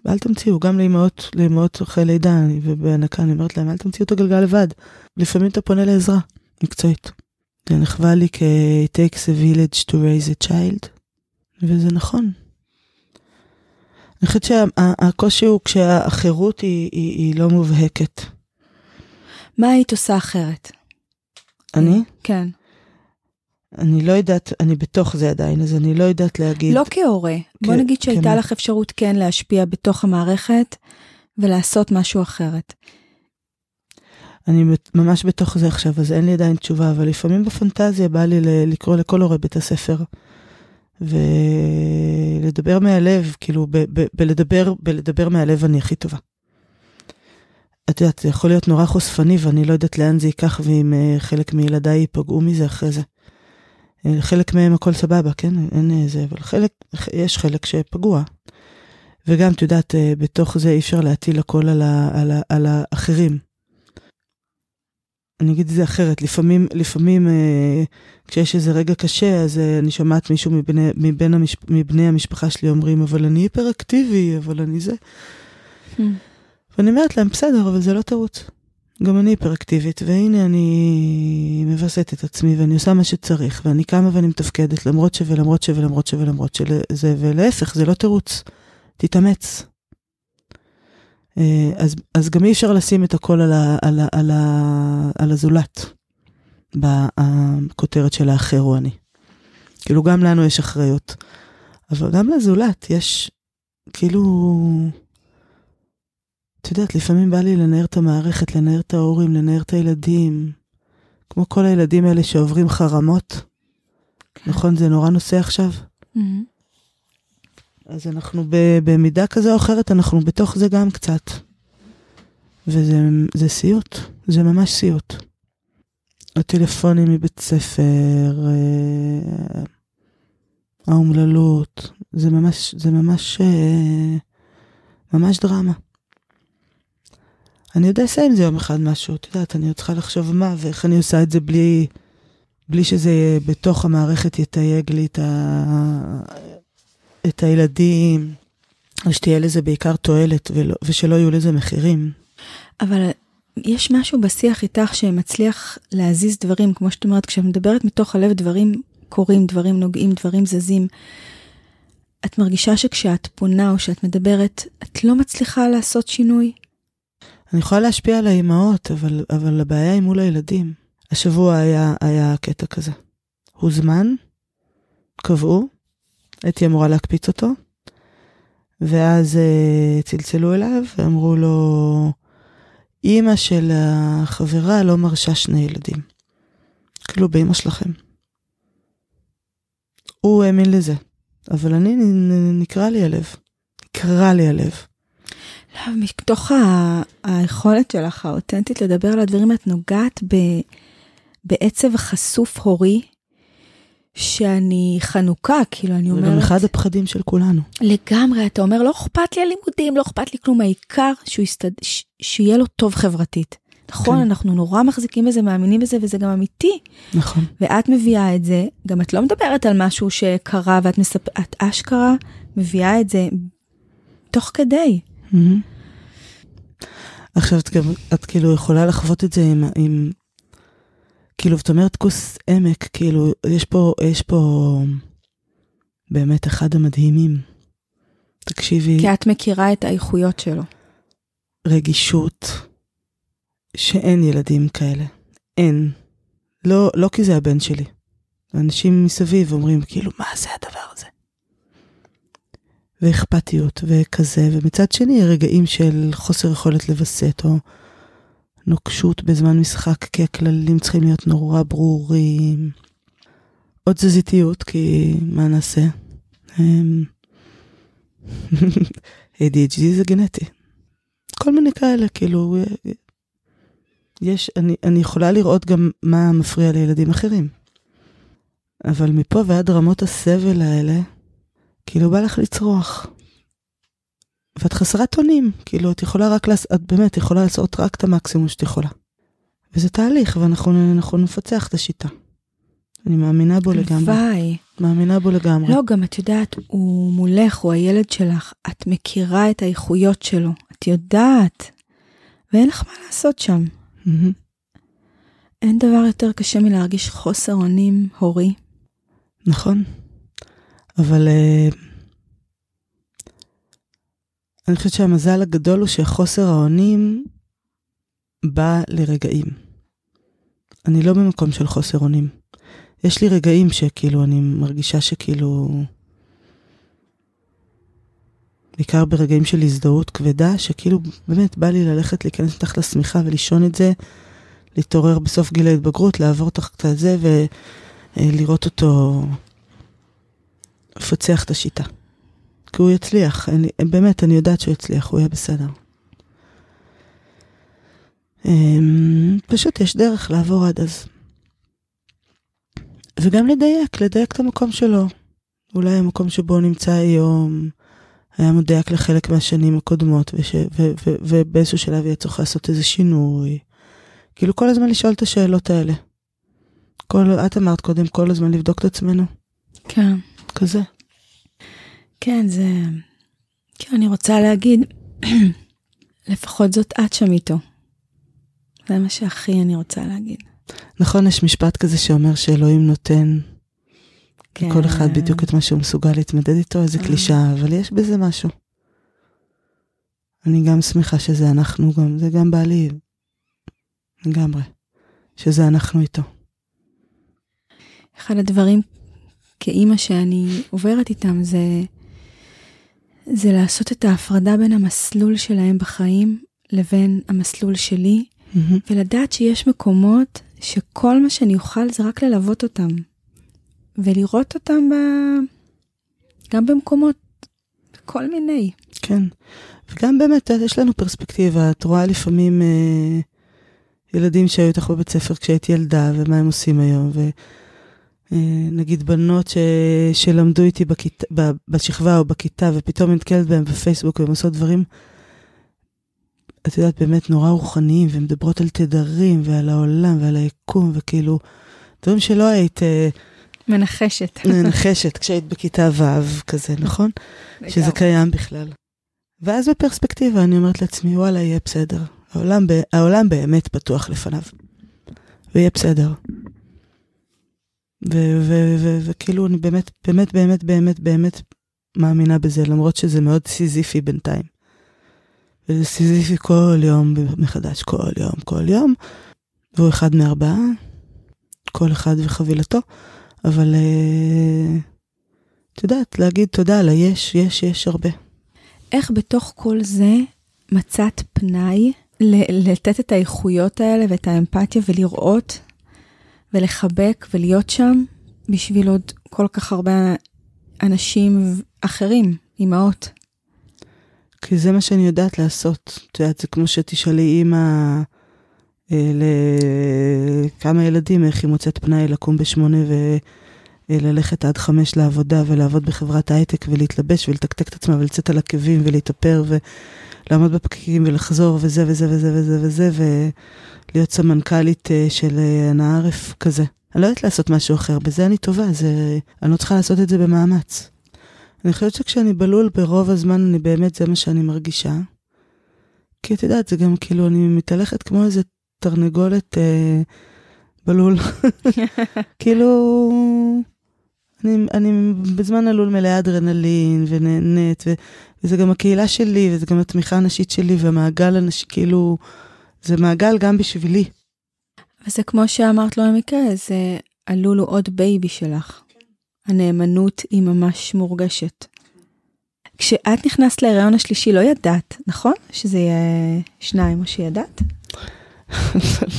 אל תמציאו, גם לאמהות, לאמהות אחרי לידה ובהנקה, אני אומרת להם, אל תמציאו את הגלגל לבד. לפעמים אתה פונה לעזרה, מקצועית. זה נחווה לי כ- it takes a village to raise a child, וזה נכון. אני חושבת שהקושי הוא כשהחירות היא, היא, היא לא מובהקת. מה היית עושה אחרת? אני? כן. אני לא יודעת, אני בתוך זה עדיין, אז אני לא יודעת להגיד. לא כהורה. בוא כ- נגיד שהייתה כמה? לך אפשרות כן להשפיע בתוך המערכת ולעשות משהו אחרת. אני ממש בתוך זה עכשיו, אז אין לי עדיין תשובה, אבל לפעמים בפנטזיה בא לי לקרוא לכל הורה בית הספר. ולדבר מהלב, כאילו, ב- ב- בלדבר, בלדבר מהלב אני הכי טובה. את יודעת, זה יכול להיות נורא חושפני ואני לא יודעת לאן זה ייקח ואם אה, חלק מילדיי ייפגעו מזה אחרי זה. אה, חלק מהם הכל סבבה, כן? אין אה, זה, אבל חלק, יש חלק שפגוע. וגם, את יודעת, בתוך זה אי אפשר להטיל הכל על, ה, על, ה, על האחרים. אני אגיד את זה אחרת, לפעמים, לפעמים כשיש איזה רגע קשה, אז אני שומעת מישהו מבני, מבין המשפ, מבני המשפחה שלי אומרים, אבל אני היפראקטיבי, אבל אני זה. ואני אומרת להם, בסדר, אבל זה לא תירוץ. גם אני היפראקטיבית, והנה אני מווסת את עצמי, ואני עושה מה שצריך, ואני קמה ואני מתפקדת, למרות ש ולמרות ש ולמרות ש ולמרות שזה, ולהפך, זה לא תירוץ. תתאמץ. אה, אז, אז גם אי אפשר לשים את הכל על, ה, על, ה, על, ה, על הזולת, בכותרת של האחר הוא אני. כאילו, גם לנו יש אחריות, אבל גם לזולת יש, כאילו, את יודעת, לפעמים בא לי לנער את המערכת, לנער את ההורים, לנער את הילדים, כמו כל הילדים האלה שעוברים חרמות. נכון, זה נורא נושא עכשיו. מהמם. אז אנחנו ב- במידה כזו או אחרת, אנחנו בתוך זה גם קצת. וזה זה סיוט, זה ממש סיוט. הטלפונים מבית ספר, אה, האומללות, זה ממש, זה ממש, אה, ממש דרמה. אני יודע לסיים עם זה יום אחד משהו, את יודעת, אני עוד צריכה לחשוב מה ואיך אני עושה את זה בלי, בלי שזה בתוך המערכת יתייג לי את, ה, את הילדים, ושתהיה לזה בעיקר תועלת ולא, ושלא יהיו לזה מחירים. אבל יש משהו בשיח איתך שמצליח להזיז דברים, כמו שאת אומרת, כשאת מדברת מתוך הלב, דברים קורים, דברים נוגעים, דברים זזים. את מרגישה שכשאת פונה או שאת מדברת, את לא מצליחה לעשות שינוי? אני יכולה להשפיע על האימהות, אבל, אבל הבעיה היא מול הילדים. השבוע היה, היה קטע כזה. הוזמן, קבעו, הייתי אמורה להקפיץ אותו, ואז uh, צלצלו אליו ואמרו לו, אימא של החברה לא מרשה שני ילדים. כאילו באימא שלכם. הוא האמין לזה, אבל אני, נקרע לי הלב. נקרע לי הלב. לא, מתוך ה- היכולת שלך האותנטית לדבר על הדברים, את נוגעת ב, בעצב חשוף הורי, שאני חנוכה, כאילו, אני זה אומרת... גם אחד הפחדים של כולנו. לגמרי, אתה אומר, לא אכפת לי הלימודים, לא אכפת לי כלום, העיקר שהוא יסתד... ש... שיהיה לו טוב חברתית. נכון, כן. אנחנו נורא מחזיקים בזה, מאמינים בזה, וזה גם אמיתי. נכון. ואת מביאה את זה, גם את לא מדברת על משהו שקרה ואת מספ... את אשכרה מביאה את זה תוך כדי. מהמם. עכשיו את, את כאילו יכולה לחוות את זה עם, עם... כאילו, זאת אומרת כוס עמק, כאילו, יש פה, יש פה באמת אחד המדהימים. תקשיבי. כי את מכירה את האיכויות שלו. רגישות, שאין ילדים כאלה. אין. לא, לא כי זה הבן שלי. אנשים מסביב אומרים, כאילו, מה זה הדבר הזה? ואכפתיות וכזה, ומצד שני רגעים של חוסר יכולת לווסת, או נוקשות בזמן משחק, כי הכללים צריכים להיות נורא ברורים. עוד תזזיתיות, כי מה נעשה? אמ, ADHD זה גנטי. כל מיני כאלה, כאילו, יש, אני, אני יכולה לראות גם מה מפריע לילדים אחרים. אבל מפה ועד רמות הסבל האלה, כאילו בא לך לצרוח. ואת חסרת אונים, כאילו את יכולה רק, לעשות, את באמת יכולה לעשות רק את המקסימום שאת יכולה. וזה תהליך, ואנחנו נפצח את השיטה. אני מאמינה בו לגמרי. הלוואי. מאמינה בו לגמרי. לא, גם את יודעת, הוא מולך, הוא הילד שלך, את מכירה את האיכויות שלו, את יודעת, ואין לך מה לעשות שם. Mm-hmm. אין דבר יותר קשה מלהרגיש חוסר אונים הורי. נכון, אבל uh, אני חושבת שהמזל הגדול הוא שחוסר האונים בא לרגעים. אני לא במקום של חוסר אונים. יש לי רגעים שכאילו אני מרגישה שכאילו... בעיקר ברגעים של הזדהות כבדה, שכאילו באמת בא לי ללכת להיכנס מתחת לשמיכה ולישון את זה, להתעורר בסוף גיל ההתבגרות, לעבור תחת זה ולראות אותו מפצח את השיטה. כי הוא יצליח, אני, באמת, אני יודעת שהוא יצליח, הוא יהיה בסדר. אמ, פשוט יש דרך לעבור עד אז. וגם לדייק, לדייק את המקום שלו. אולי המקום שבו נמצא היום היה מדויק לחלק מהשנים הקודמות, וש, ו, ו, ובאיזשהו שלב יהיה צריך לעשות איזה שינוי. כאילו כל הזמן לשאול את השאלות האלה. כל, את אמרת קודם, כל הזמן לבדוק את עצמנו. כן. כזה. כן, זה... כן, אני רוצה להגיד, לפחות זאת את שם איתו. זה מה שהכי אני רוצה להגיד. נכון, יש משפט כזה שאומר שאלוהים נותן כן. לכל אחד בדיוק את מה שהוא מסוגל להתמודד איתו, איזה אה. קלישאה, אבל יש בזה משהו. אני גם שמחה שזה אנחנו, גם, זה גם בעלי, לגמרי, שזה אנחנו איתו. אחד הדברים כאימא שאני עוברת איתם זה, זה לעשות את ההפרדה בין המסלול שלהם בחיים לבין המסלול שלי, מהמם. ולדעת שיש מקומות שכל מה שאני אוכל זה רק ללוות אותם, ולראות אותם ב... גם במקומות, כל מיני. כן, וגם באמת, יש לנו פרספקטיבה, את רואה לפעמים אה, ילדים שהיו איתך בבית ספר כשהיית ילדה, ומה הם עושים היום, ונגיד בנות ש, שלמדו איתי בכית, ב, בשכבה או בכיתה, ופתאום נתקלת בהם בפייסבוק, והן עושות דברים, את יודעת, באמת נורא רוחניים, ומדברות על תדרים, ועל העולם, ועל היקום, וכאילו, דברים שלא היית אה, מנחשת. מנחשת כשהיית בכיתה ו' כזה, נכון? שזה קיים בכלל. ואז בפרספקטיבה אני אומרת לעצמי, וואלה, יהיה בסדר. העולם, ב- העולם באמת פתוח לפניו. ויהיה בסדר. וכאילו אני באמת, באמת, באמת, באמת, באמת מאמינה בזה, למרות שזה מאוד סיזיפי בינתיים. וזה סיזיפי כל יום מחדש, כל יום, כל יום. והוא אחד מארבעה, כל אחד וחבילתו, אבל אה, את יודעת, להגיד תודה על היש, יש, יש הרבה. איך בתוך כל זה מצאת פנאי לתת את האיכויות האלה ואת האמפתיה ולראות ולחבק ולהיות שם בשביל עוד כל כך הרבה אנשים אחרים, אימהות. כי זה מה שאני יודעת לעשות. את יודעת, זה כמו שתשאלי אימא אה, לכמה ילדים, איך היא מוצאת פנאי לקום בשמונה וללכת עד חמש לעבודה ולעבוד בחברת הייטק ולהתלבש ולתקתק את עצמה ולצאת על עקבים ולהתאפר ולעמוד בפקקים ולחזור וזה וזה וזה וזה וזה ולהיות סמנכ"לית אה, של אה, אנא ערף כזה. אני לא יודעת לעשות משהו אחר, בזה אני טובה, זה... אני לא צריכה לעשות את זה במאמץ. אני חושבת שכשאני בלול ברוב הזמן, אני באמת, זה מה שאני מרגישה. כי את יודעת, זה גם כאילו, אני מתהלכת כמו איזה תרנגולת אה, בלול. כאילו, אני, אני בזמן הלול מלאה אדרנלין ונהנית, ו, וזה גם הקהילה שלי, וזה גם התמיכה הנשית שלי, והמעגל הנשי, כאילו, זה מעגל גם בשבילי. וזה כמו שאמרת לא במקרה, זה הלול הוא עוד baby שלך. הנאמנות היא ממש מורגשת. כשאת נכנסת להיריון השלישי לא ידעת, נכון? שזה יהיה שניים או שידעת?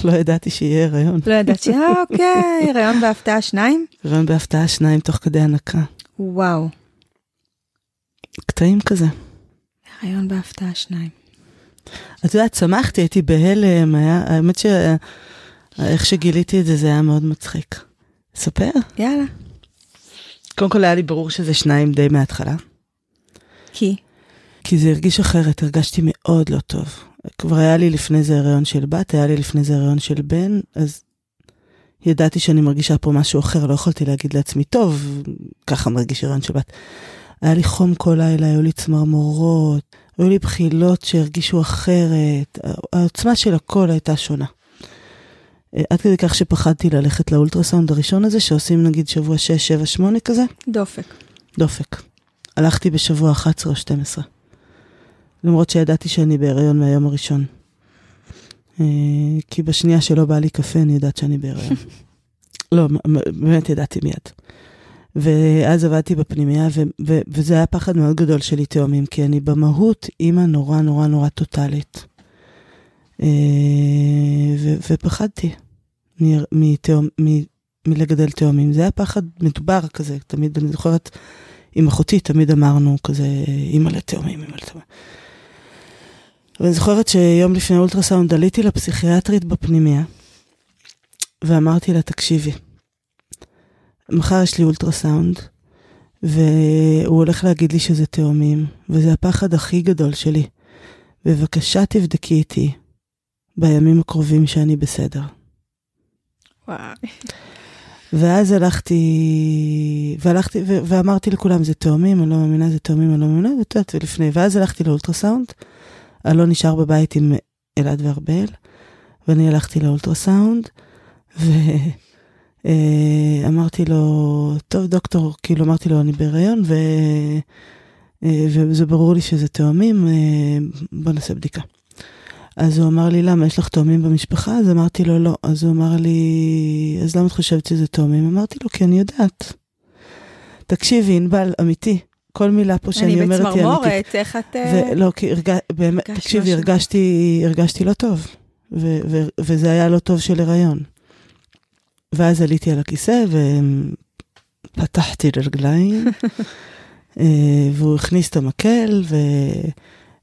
לא ידעתי שיהיה הריון. לא ידעת שיהיה, אוקיי, הריון בהפתעה שניים? הריון בהפתעה שניים תוך כדי הנקה. וואו. קטעים כזה. הריון בהפתעה שניים. את יודעת, שמחתי, הייתי בהלם, היה, האמת שאיך שגיליתי את זה, זה היה מאוד מצחיק. ספר? יאללה. קודם כל היה לי ברור שזה שניים די מההתחלה. כי? כי זה הרגיש אחרת, הרגשתי מאוד לא טוב. כבר היה לי לפני זה הריון של בת, היה לי לפני זה הריון של בן, אז ידעתי שאני מרגישה פה משהו אחר, לא יכולתי להגיד לעצמי, טוב, ככה מרגיש הריון של בת. היה לי חום כל לילה, היו לי צמרמורות, היו לי בחילות שהרגישו אחרת, העוצמה של הכל הייתה שונה. עד כדי כך שפחדתי ללכת לאולטרסאונד הראשון הזה, שעושים נגיד שבוע 6, 7, 8 כזה. דופק. דופק. הלכתי בשבוע 11 או 12. למרות שידעתי שאני בהיריון מהיום הראשון. אה, כי בשנייה שלא בא לי קפה, אני יודעת שאני בהיריון. לא, באמת ידעתי מיד. ואז עבדתי בפנימייה, ו- ו- וזה היה פחד מאוד גדול שלי תאומים, כי אני במהות אימא נורא נורא נורא טוטאלית. אה, ו- ופחדתי מתאום, מ- מלגדל תאומים. זה היה פחד מדובר כזה, תמיד, אני זוכרת, עם אחותי תמיד אמרנו כזה, אימא לתאומים, אימא לתאומים. ואני זוכרת שיום לפני אולטרסאונד עליתי לפסיכיאטרית בפנימיה, ואמרתי לה, תקשיבי, מחר יש לי אולטרסאונד, והוא הולך להגיד לי שזה תאומים, וזה הפחד הכי גדול שלי. בבקשה תבדקי איתי בימים הקרובים שאני בסדר. וואי. ואז הלכתי, והלכתי, ו- ואמרתי לכולם, זה תאומים, אני לא מאמינה, זה תאומים, אני לא מאמינה, ואת יודעת, ולפני, ואז הלכתי לאולטרסאונד, אלון נשאר בבית עם אלעד וארבל, ואני הלכתי לאולטרסאונד, ואמרתי לו, טוב דוקטור, כאילו אמרתי לו, אני בהיריון, ו... אה, וזה ברור לי שזה תאומים, אה, בוא נעשה בדיקה. אז הוא אמר לי, למה, יש לך תאומים במשפחה? אז אמרתי לו, לא. אז הוא אמר לי, אז למה את חושבת שזה תאומים? אמרתי לו, כי אני יודעת. תקשיבי, ענבל, אמיתי, כל מילה פה שאני אומרת היא אמיתית. אני בצמרמורת, איך את... אה, ולא, כי הרג... באמת, תקשיבי. הרגשתי, הרגשתי לא טוב. ו- ו- וזה היה לא טוב של הריון. ואז עליתי על הכיסא ופתחתי לרגליים, אה, והוא הכניס את המקל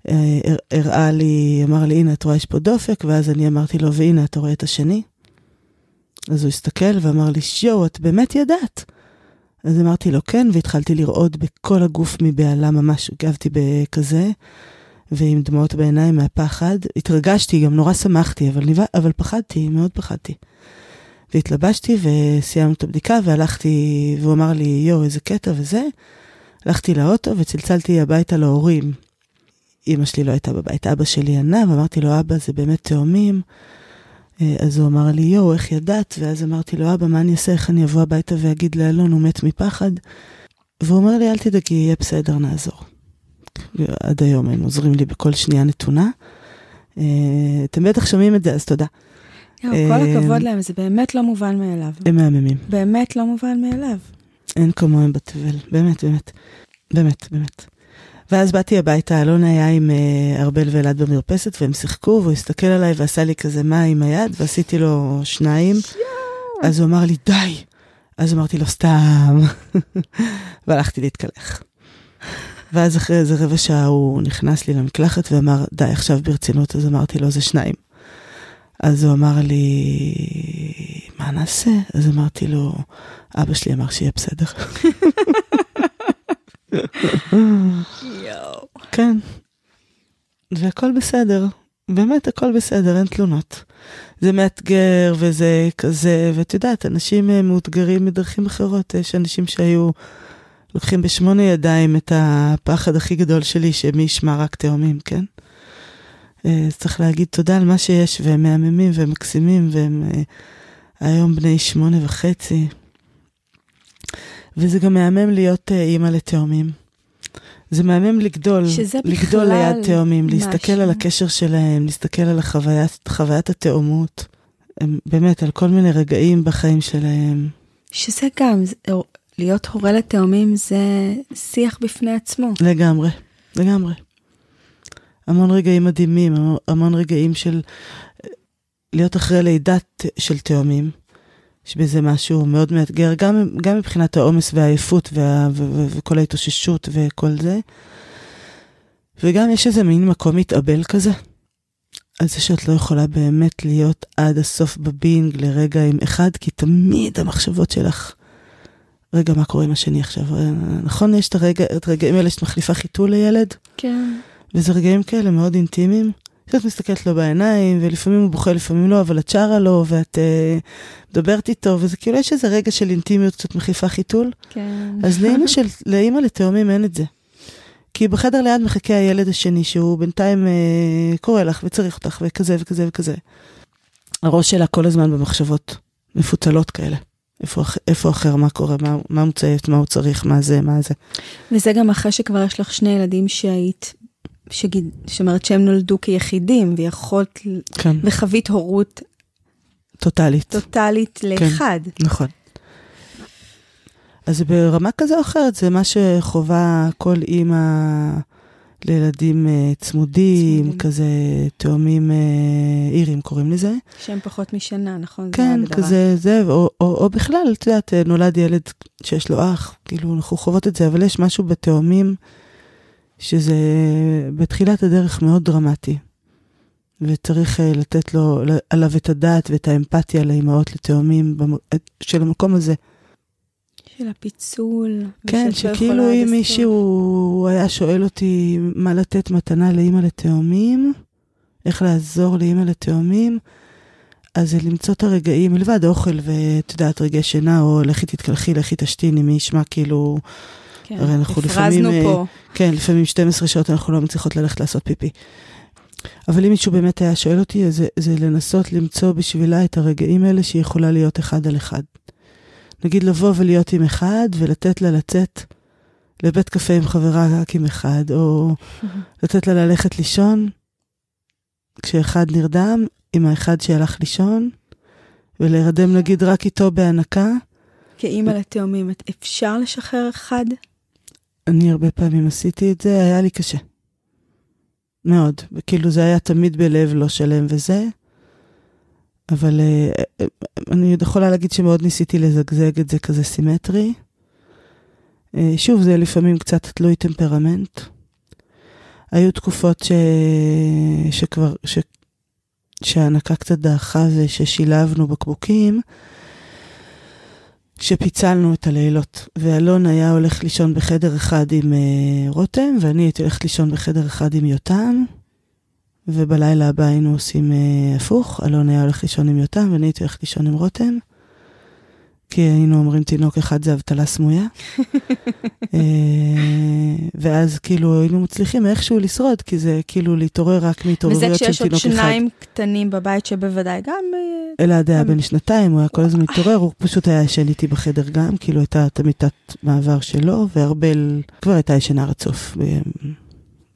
והראה לי, אמר לי, הנה, את רואה, יש פה דופק, ואז אני אמרתי לו, והנה, אתה רואה את השני? אז הוא הסתכל ואמר לי, שיו, את באמת ידעת. אז אמרתי לו, כן, והתחלתי לרעוד בכל הגוף מבהלה, ממש הגבתי בכזה, ועם דמעות בעיניים מהפחד. התרגשתי, גם נורא שמחתי, אבל, ניב... אבל פחדתי, מאוד פחדתי. והתלבשתי וסיימנו את הבדיקה והלכתי, והוא אמר לי, יואו, איזה קטע וזה. הלכתי לאוטו וצלצלתי הביתה להורים. אמא שלי לא הייתה בבית, אבא שלי ענה, ואמרתי לו, אבא, זה באמת תאומים. אה, אז הוא אמר לי, יואו, איך ידעת? ואז אמרתי לו, אבא, מה אני אעשה? איך אני אבוא הביתה ואגיד לאלון, הוא מת מפחד? והוא אומר לי, אל תדאגי, יהיה בסדר, נעזור. עד היום הם עוזרים לי בכל שנייה נתונה. אה, אתם בטח שומעים את זה, אז תודה. יואו, כל אה, הכבוד להם, זה באמת לא מובן מאליו. הם מהממים. באמת לא מובן מאליו. אין כמוהם בתבל, באמת, באמת. באמת, באמת. ואז באתי הביתה, אלון היה עם uh, ארבל ואלעד במרפסת, והם שיחקו, והוא הסתכל עליי ועשה לי כזה מה עם היד, ועשיתי לו שניים. אז הוא אמר לי, די. אז אמרתי לו, סתם. והלכתי להתקלח. ואז אחרי איזה רבע שעה הוא נכנס לי למקלחת ואמר, די, עכשיו ברצינות, אז אמרתי לו, זה שניים. אז הוא אמר לי, מה נעשה? אז אמרתי לו, אבא שלי אמר שיהיה בסדר. יואו. כן. והכל בסדר. באמת הכל בסדר, אין תלונות. זה מאתגר וזה כזה, ואת יודעת, אנשים אה, מאותגרים מדרכים אחרות. יש אנשים שהיו לוקחים בשמונה ידיים את הפחד הכי גדול שלי, שמי ישמע רק תאומים, כן? אה, אז צריך להגיד תודה על מה שיש, והם מהממים והם מקסימים, והם... אה, היום בני שמונה וחצי. וזה גם מהמם להיות אה, אימא לתאומים. זה מהמם לגדול, לגדול ליד תאומים, להסתכל משהו. על הקשר שלהם, להסתכל על החוויית, חוויית התאומות. הם, באמת, על כל מיני רגעים בחיים שלהם. שזה גם, זה- להיות הורה לתאומים זה שיח בפני עצמו. לגמרי, לגמרי. המון רגעים מדהימים, המון- המון רגעים של אה, להיות אחרי לידת של תאומים. יש בזה משהו מאוד מאתגר, גם, גם מבחינת העומס והעייפות וה, ו, ו, וכל ההתאוששות וכל זה. וגם יש איזה מין מקום מתאבל כזה. על זה שאת לא יכולה באמת להיות עד הסוף בבינג לרגע עם אחד, כי תמיד המחשבות שלך, רגע, מה קורה עם השני עכשיו? אה, נכון, יש את הרגע, את הרגעים האלה שאת מחליפה חיתול לילד, כן. וזה רגעים כאלה מאוד אינטימיים. שאת מסתכלת לו בעיניים, ולפעמים הוא בוכה, לפעמים לא, אבל את שרה לו, ואת uh, מדברת איתו, וזה כאילו יש איזה רגע של אינטימיות קצת מחליפה חיתול. כן. אז לאימא של, לאימא לתאומים אין את זה. כי בחדר ליד מחכה הילד השני, שהוא בינתיים uh, קורא לך וצריך אותך, וכזה וכזה וכזה. הראש שלה כל הזמן במחשבות מפוצלות כאלה. איפה, איפה אחר, מה קורה, מה, מה הוא צריך, מה הוא צריך, מה זה, מה זה. וזה גם אחרי שכבר יש לך שני ילדים שהיית, שגיד, זאת אומרת שהם נולדו כיחידים, ויכולת, כן, וחווית הורות טוטאלית. טוטאלית לאחד. נכון. אז ברמה כזו או אחרת, זה מה שחובה כל אימא לילדים אה, צמודים, צמודים. כזה תאומים אה, אירים קוראים לזה. שהם פחות משנה, נכון? כן, ההגדרה. כזה זה, או, או, או בכלל, את יודעת, אה, נולד ילד שיש לו אח, כאילו אנחנו חוות את זה, אבל יש משהו בתאומים שזה בתחילת הדרך מאוד דרמטי. וצריך אה, לתת לו, עליו את הדעת ואת האמפתיה לאימהות לתאומים במ- של המקום הזה. של הפיצול. כן, לא שכאילו אם. מישהו היה שואל אותי מה לתת מתנה לאימא לתאומים, איך לעזור לאימא לתאומים, אז למצוא את הרגעים, מלבד אוכל ואת יודעת, רגעי שינה, או לכי תתקלחי, לכי תשתיני, מי ישמע כאילו, כן, הרי אנחנו לפעמים, אה, פה. כן, לפעמים 12 שעות אנחנו לא מצליחות ללכת לעשות פיפי. אבל אם מישהו באמת היה שואל אותי, זה, זה לנסות למצוא בשבילה את הרגעים האלה שהיא יכולה להיות אחד על אחד. נגיד לבוא ולהיות עם אחד ולתת לה לצאת לבית קפה עם חברה רק עם אחד, או לתת לה ללכת לישון כשאחד נרדם עם האחד שהלך לישון, ולהירדם נגיד רק איתו בהנקה. כאימא לתאומים, את- אפשר לשחרר אחד? אני הרבה פעמים עשיתי את זה, היה לי קשה. מאוד. וכאילו זה היה תמיד בלב לא שלם וזה. אבל אה, אני עוד יכולה להגיד שמאוד ניסיתי לזגזג את זה כזה סימטרי. אה, שוב, זה לפעמים קצת תלוי טמפרמנט. היו תקופות ש... שכבר, ש... שההנקה קצת דעכה וששילבנו בקבוקים, שפיצלנו את הלילות, ואלון היה הולך לישון בחדר אחד עם uh, רותם, ואני הייתי הולכת לישון בחדר אחד עם יותם, ובלילה הבא היינו עושים uh, הפוך, אלון היה הולך לישון עם יותם, ואני הייתי הולכת לישון עם רותם, כי היינו אומרים תינוק אחד זה אבטלה סמויה. אה, ואז כאילו היינו מצליחים איכשהו לשרוד, כי זה כאילו להתעורר רק וזה מהתעוררויות של כשיש עוד תינוק אחד. שניים קטנים בבית שבוודאי גם... אה, אלעד היה בן שנתיים, הוא היה כל הזמן מתעורר, הוא פשוט היה ישן איתי בחדר גם, כאילו הייתה את המיטת מעבר שלו, וארבל כבר הייתה ישנה רצוף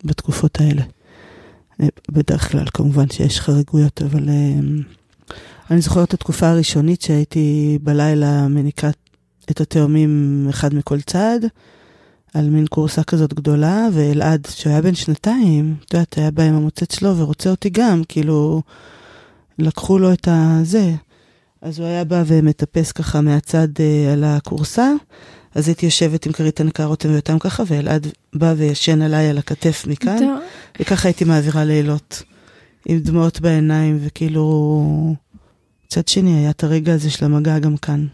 בתקופות האלה. אה, בדרך כלל, כמובן שיש חריגויות, אבל אני זוכרת את התקופה הראשונית שהייתי בלילה מניקה את התאומים אחד מכל צד, על מין קורסה כזאת גדולה, ואלעד, שהוא היה בן שנתיים, את יודעת, היה בא עם המוצץ שלו ורוצה אותי גם, כאילו... לקחו לו את הזה. אז הוא היה בא ומטפס ככה מהצד אה, על הכורסה, אז הייתי יושבת עם כרית הנקה רותם ויותם ככה, ואלעד בא וישן עליי על הכתף מכאן. וככה הייתי מעבירה לילות, עם דמעות בעיניים, וכאילו... מצד שני, היה את הרגע הזה של המגע גם כאן.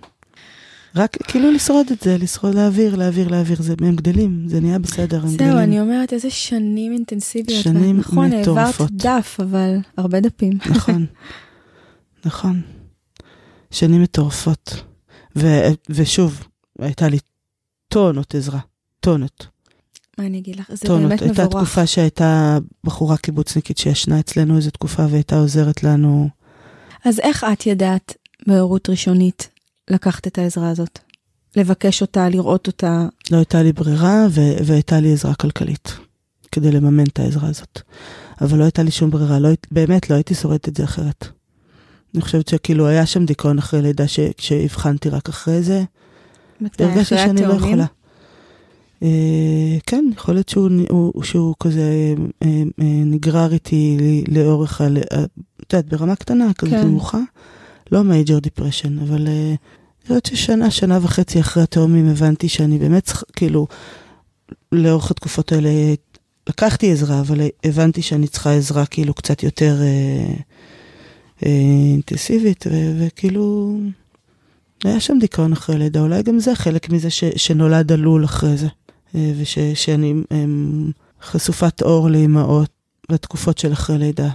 רק כאילו לשרוד את זה, לשרוד, להעביר, להעביר, להעביר, זה, הם גדלים, זה נהיה בסדר, הם גדלים. זהו, אני אומרת, איזה שנים אינטנסיביות. שנים נכון, העברת מטורפות. דף, אבל הרבה דפים. נכון, נכון. שנים מטורפות. ו- ושוב, הייתה לי טונות עזרה, טונות, מה אני אגיד לך? זה טונות. באמת הייתה מבורך. תקופה שהייתה בחורה קיבוצניקית שישנה אצלנו איזו תקופה והייתה עוזרת לנו. אז איך את ידעת בהורות ראשונית לקחת את העזרה הזאת? לבקש אותה, לראות אותה? לא הייתה לי ברירה ו- והייתה לי עזרה כלכלית כדי לממן את העזרה הזאת. אבל לא הייתה לי שום ברירה, לא, באמת לא הייתי שורדת את זה אחרת. אני חושבת שכאילו היה שם דיכאון אחרי לידה שהבחנתי רק אחרי זה. מתי? אחרי שאני לא יכולה. אה, כן, יכול להיות שהוא, הוא, שהוא כזה אה, אה, נגרר איתי לאורך. את יודעת, ברמה קטנה, כזה כן. נמוכה. לא major depression, אבל אני חושבת ששנה, שנה וחצי אחרי התאומים הבנתי שאני באמת, כאילו, לאורך התקופות האלה לקחתי עזרה, אבל הבנתי שאני צריכה עזרה כאילו קצת יותר אה, אה, אינטנסיבית, ו- וכאילו, היה שם דיכאון אחרי לידה, אולי גם זה חלק מזה ש- שנולד עלול אחרי זה, אה, ושאני אה, חשופת אור לאימהות בתקופות של אחרי לידה.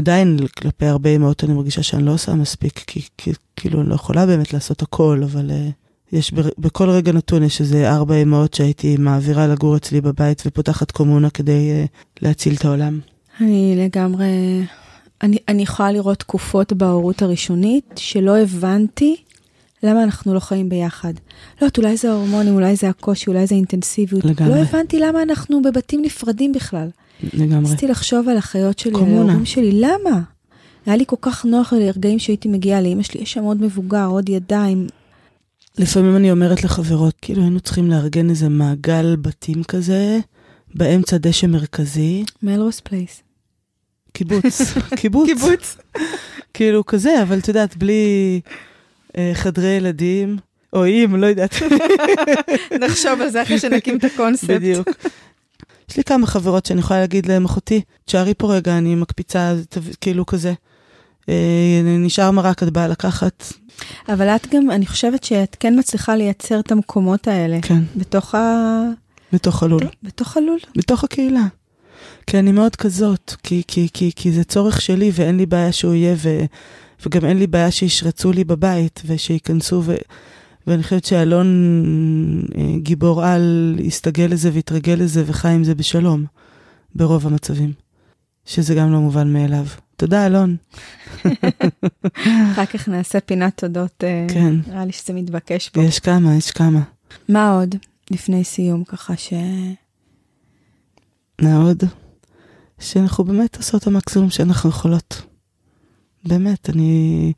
עדיין כלפי הרבה אימהות אני מרגישה שאני לא עושה מספיק, כי, כי כאילו אני לא יכולה באמת לעשות הכל, אבל... אה, יש ב, בכל רגע נתון יש איזה ארבע אמהות שהייתי מעבירה לגור אצלי בבית ופותחת קומונה כדי uh, להציל את העולם. אני לגמרי, אני, אני יכולה לראות תקופות בהורות הראשונית שלא הבנתי למה אנחנו לא חיים ביחד. לא יודעת, אולי זה ההורמונים, אולי זה הקושי, אולי זה אינטנסיביות. לגמרי. לא הבנתי למה אנחנו בבתים נפרדים בכלל. לגמרי. רציתי לחשוב על החיות שלי, על ההורים שלי, למה? היה לי כל כך נוח לרגעים שהייתי מגיעה לאמא שלי, יש שם עוד מבוגר, עוד ידיים, לפעמים אני אומרת לחברות, כאילו היינו צריכים לארגן איזה מעגל בתים כזה, באמצע דשא מרכזי. Melrose Place. קיבוץ, קיבוץ. קיבוץ. כאילו כזה, אבל את יודעת, בלי אה, חדרי ילדים, או אם, לא יודעת. נחשוב על זה אחרי שנקים את הקונספט. בדיוק. יש לי כמה חברות שאני יכולה להגיד להם, אחותי, תשארי פה רגע, אני מקפיצה, כאילו כזה. אה, נשאר מרק, את באה לקחת, אבל את גם, אני חושבת שאת כן מצליחה לייצר את המקומות האלה. כן. בתוך ה... בתוך הלול. בתוך הלול. בתוך הקהילה. כי אני מאוד כזאת, כי, כי, כי, כי זה צורך שלי ואין לי בעיה שהוא יהיה, ו, וגם אין לי בעיה שישרצו לי בבית ושייכנסו, ו, ואני חושבת שאלון אה, גיבור על הסתגל לזה והתרגל לזה וחי עם זה בשלום, ברוב המצבים. שזה גם לא מובן מאליו. תודה, אלון. אחר כך נעשה פינת תודות, אה, כן. נראה לי שזה מתבקש פה. יש כמה, יש כמה. מה עוד לפני סיום, ככה ש... מה עוד? שאנחנו באמת עושות המקסימום שאנחנו יכולות. באמת, אני...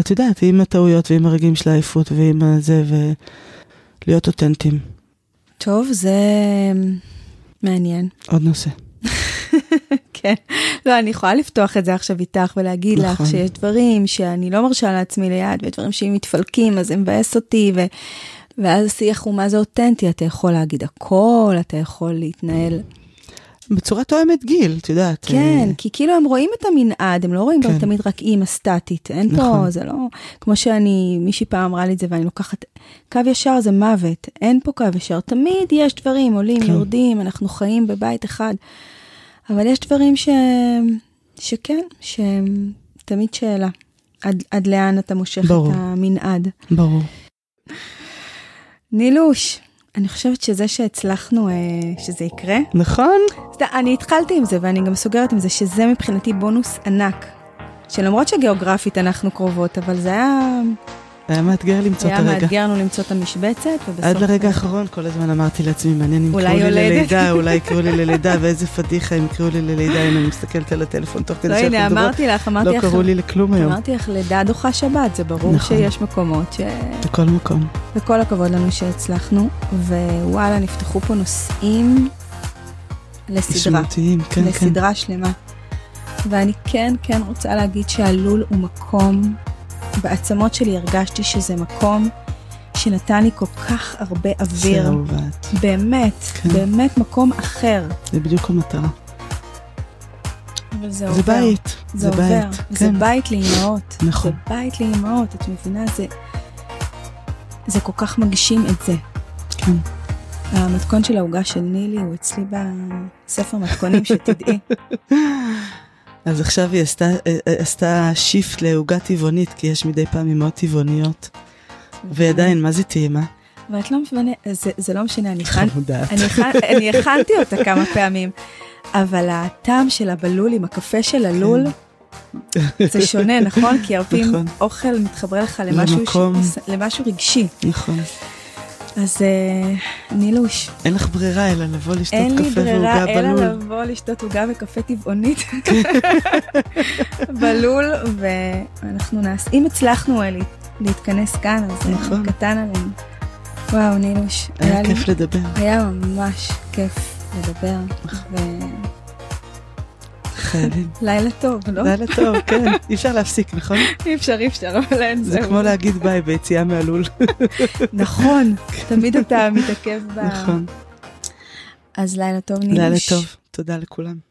את יודעת, עם הטעויות ועם הרגעים של העייפות ועם זה, ולהיות אותנטיים. טוב, זה מעניין. עוד נושא. כן. לא, אני יכולה לפתוח את זה עכשיו איתך ולהגיד נכון. לך שיש דברים שאני לא מרשה לעצמי ליד, ודברים שאם מתפלקים אז זה מבאס אותי, ו... ואז השיח הוא מה זה אותנטי, אתה יכול להגיד הכל, אתה יכול להתנהל. בצורה תואמת גיל, את יודעת. כן, אה... כי כאילו הם רואים את המנעד, הם לא רואים כן. תמיד רק אימא סטטית. אין נכון. פה, זה לא... כמו שאני, מישהי פעם אמרה לי את זה ואני לוקחת... קו ישר זה מוות, אין פה קו ישר. תמיד יש דברים, עולים, כן. יורדים, אנחנו חיים בבית אחד. אבל יש דברים ש... שכן, שהם תמיד שאלה. עד, עד לאן אתה מושך ברור. את המנעד. ברור. נילוש, אני חושבת שזה שהצלחנו אה, שזה יקרה. נכון. אני התחלתי עם זה ואני גם סוגרת עם זה, שזה מבחינתי בונוס ענק. שלמרות שגיאוגרפית אנחנו קרובות, אבל זה היה היה מאתגר למצוא את הרגע. היה מאתגר לנו למצוא את המשבצת, ובסוף... עד לרגע האחרון כל הזמן אמרתי לעצמי, מעניין אם יקראו לי ללידה, אולי יקראו לי ללידה, ואיזה פדיחה אם יקראו לי ללידה, אם אני מסתכלת על הטלפון תוך כדי שאנחנו מדברות. לא, הנה, אמרתי לך, אמרתי לך... לא קראו לי לכלום היום. אמרתי לך, לידה דוחה שבת, זה ברור נכון. שיש מקומות ש... בכל מקום. וכל הכבוד לנו שהצלחנו, ווואלה, נפתחו פה נושאים לסדרה. כן, כן. לסדרה שלמה. ואני כן, כן רוצה להגיד שהלול הוא מקום בעצמות שלי הרגשתי שזה מקום שנתן לי כל כך הרבה אוויר. שאהובת. באמת, כן. באמת מקום אחר. זה בדיוק המטרה. אבל זה, זה עובר. בית. זה, זה עובר. בית, כן. זה בית לאימהות. נכון. זה בית לאימהות, את מבינה? זה, זה כל כך מגשים את זה. כן. המתכון של העוגה של נילי הוא אצלי בספר מתכונים, שתדעי. אז עכשיו היא עשתה, אה, אה, עשתה שיפט לעוגה טבעונית, כי יש מדי פעם אמהות טבעוניות. ועדיין, מה זה טעימה? ואת לא מבינה, זה, זה לא משנה, אני, הכנ... אני, הכנ... אני הכנתי אותה כמה פעמים, אבל הטעם שלה בלול עם הקפה של הלול, כן. זה שונה, נכון? כי הרבה פעמים נכון. אוכל מתחבר לך למשהו. ש... למשהו רגשי. נכון. אז אה, נילוש, אין לך ברירה אלא לבוא לשתות אין לי קפה ברירה ועוגה אלא בלול. לבוא לשתות עוגה וקפה טבעונית בלול, ואנחנו נעש... אם הצלחנו אה, לה- להתכנס כאן, אז אה, נכון. קטן עלינו. וואו, נילוש, היה כיף לדבר. היה ממש כיף לדבר, חייבים. ולילה טוב, לא? לילה טוב, כן. אי אפשר להפסיק, נכון? אי אפשר, אי אפשר, אבל אין זה זהו. כמו להגיד ביי ביציאה מהלול. נכון, תמיד אתה מתעכב ב... נכון. אז לילה טוב, נילוש. לילה טוב. תודה לכולם.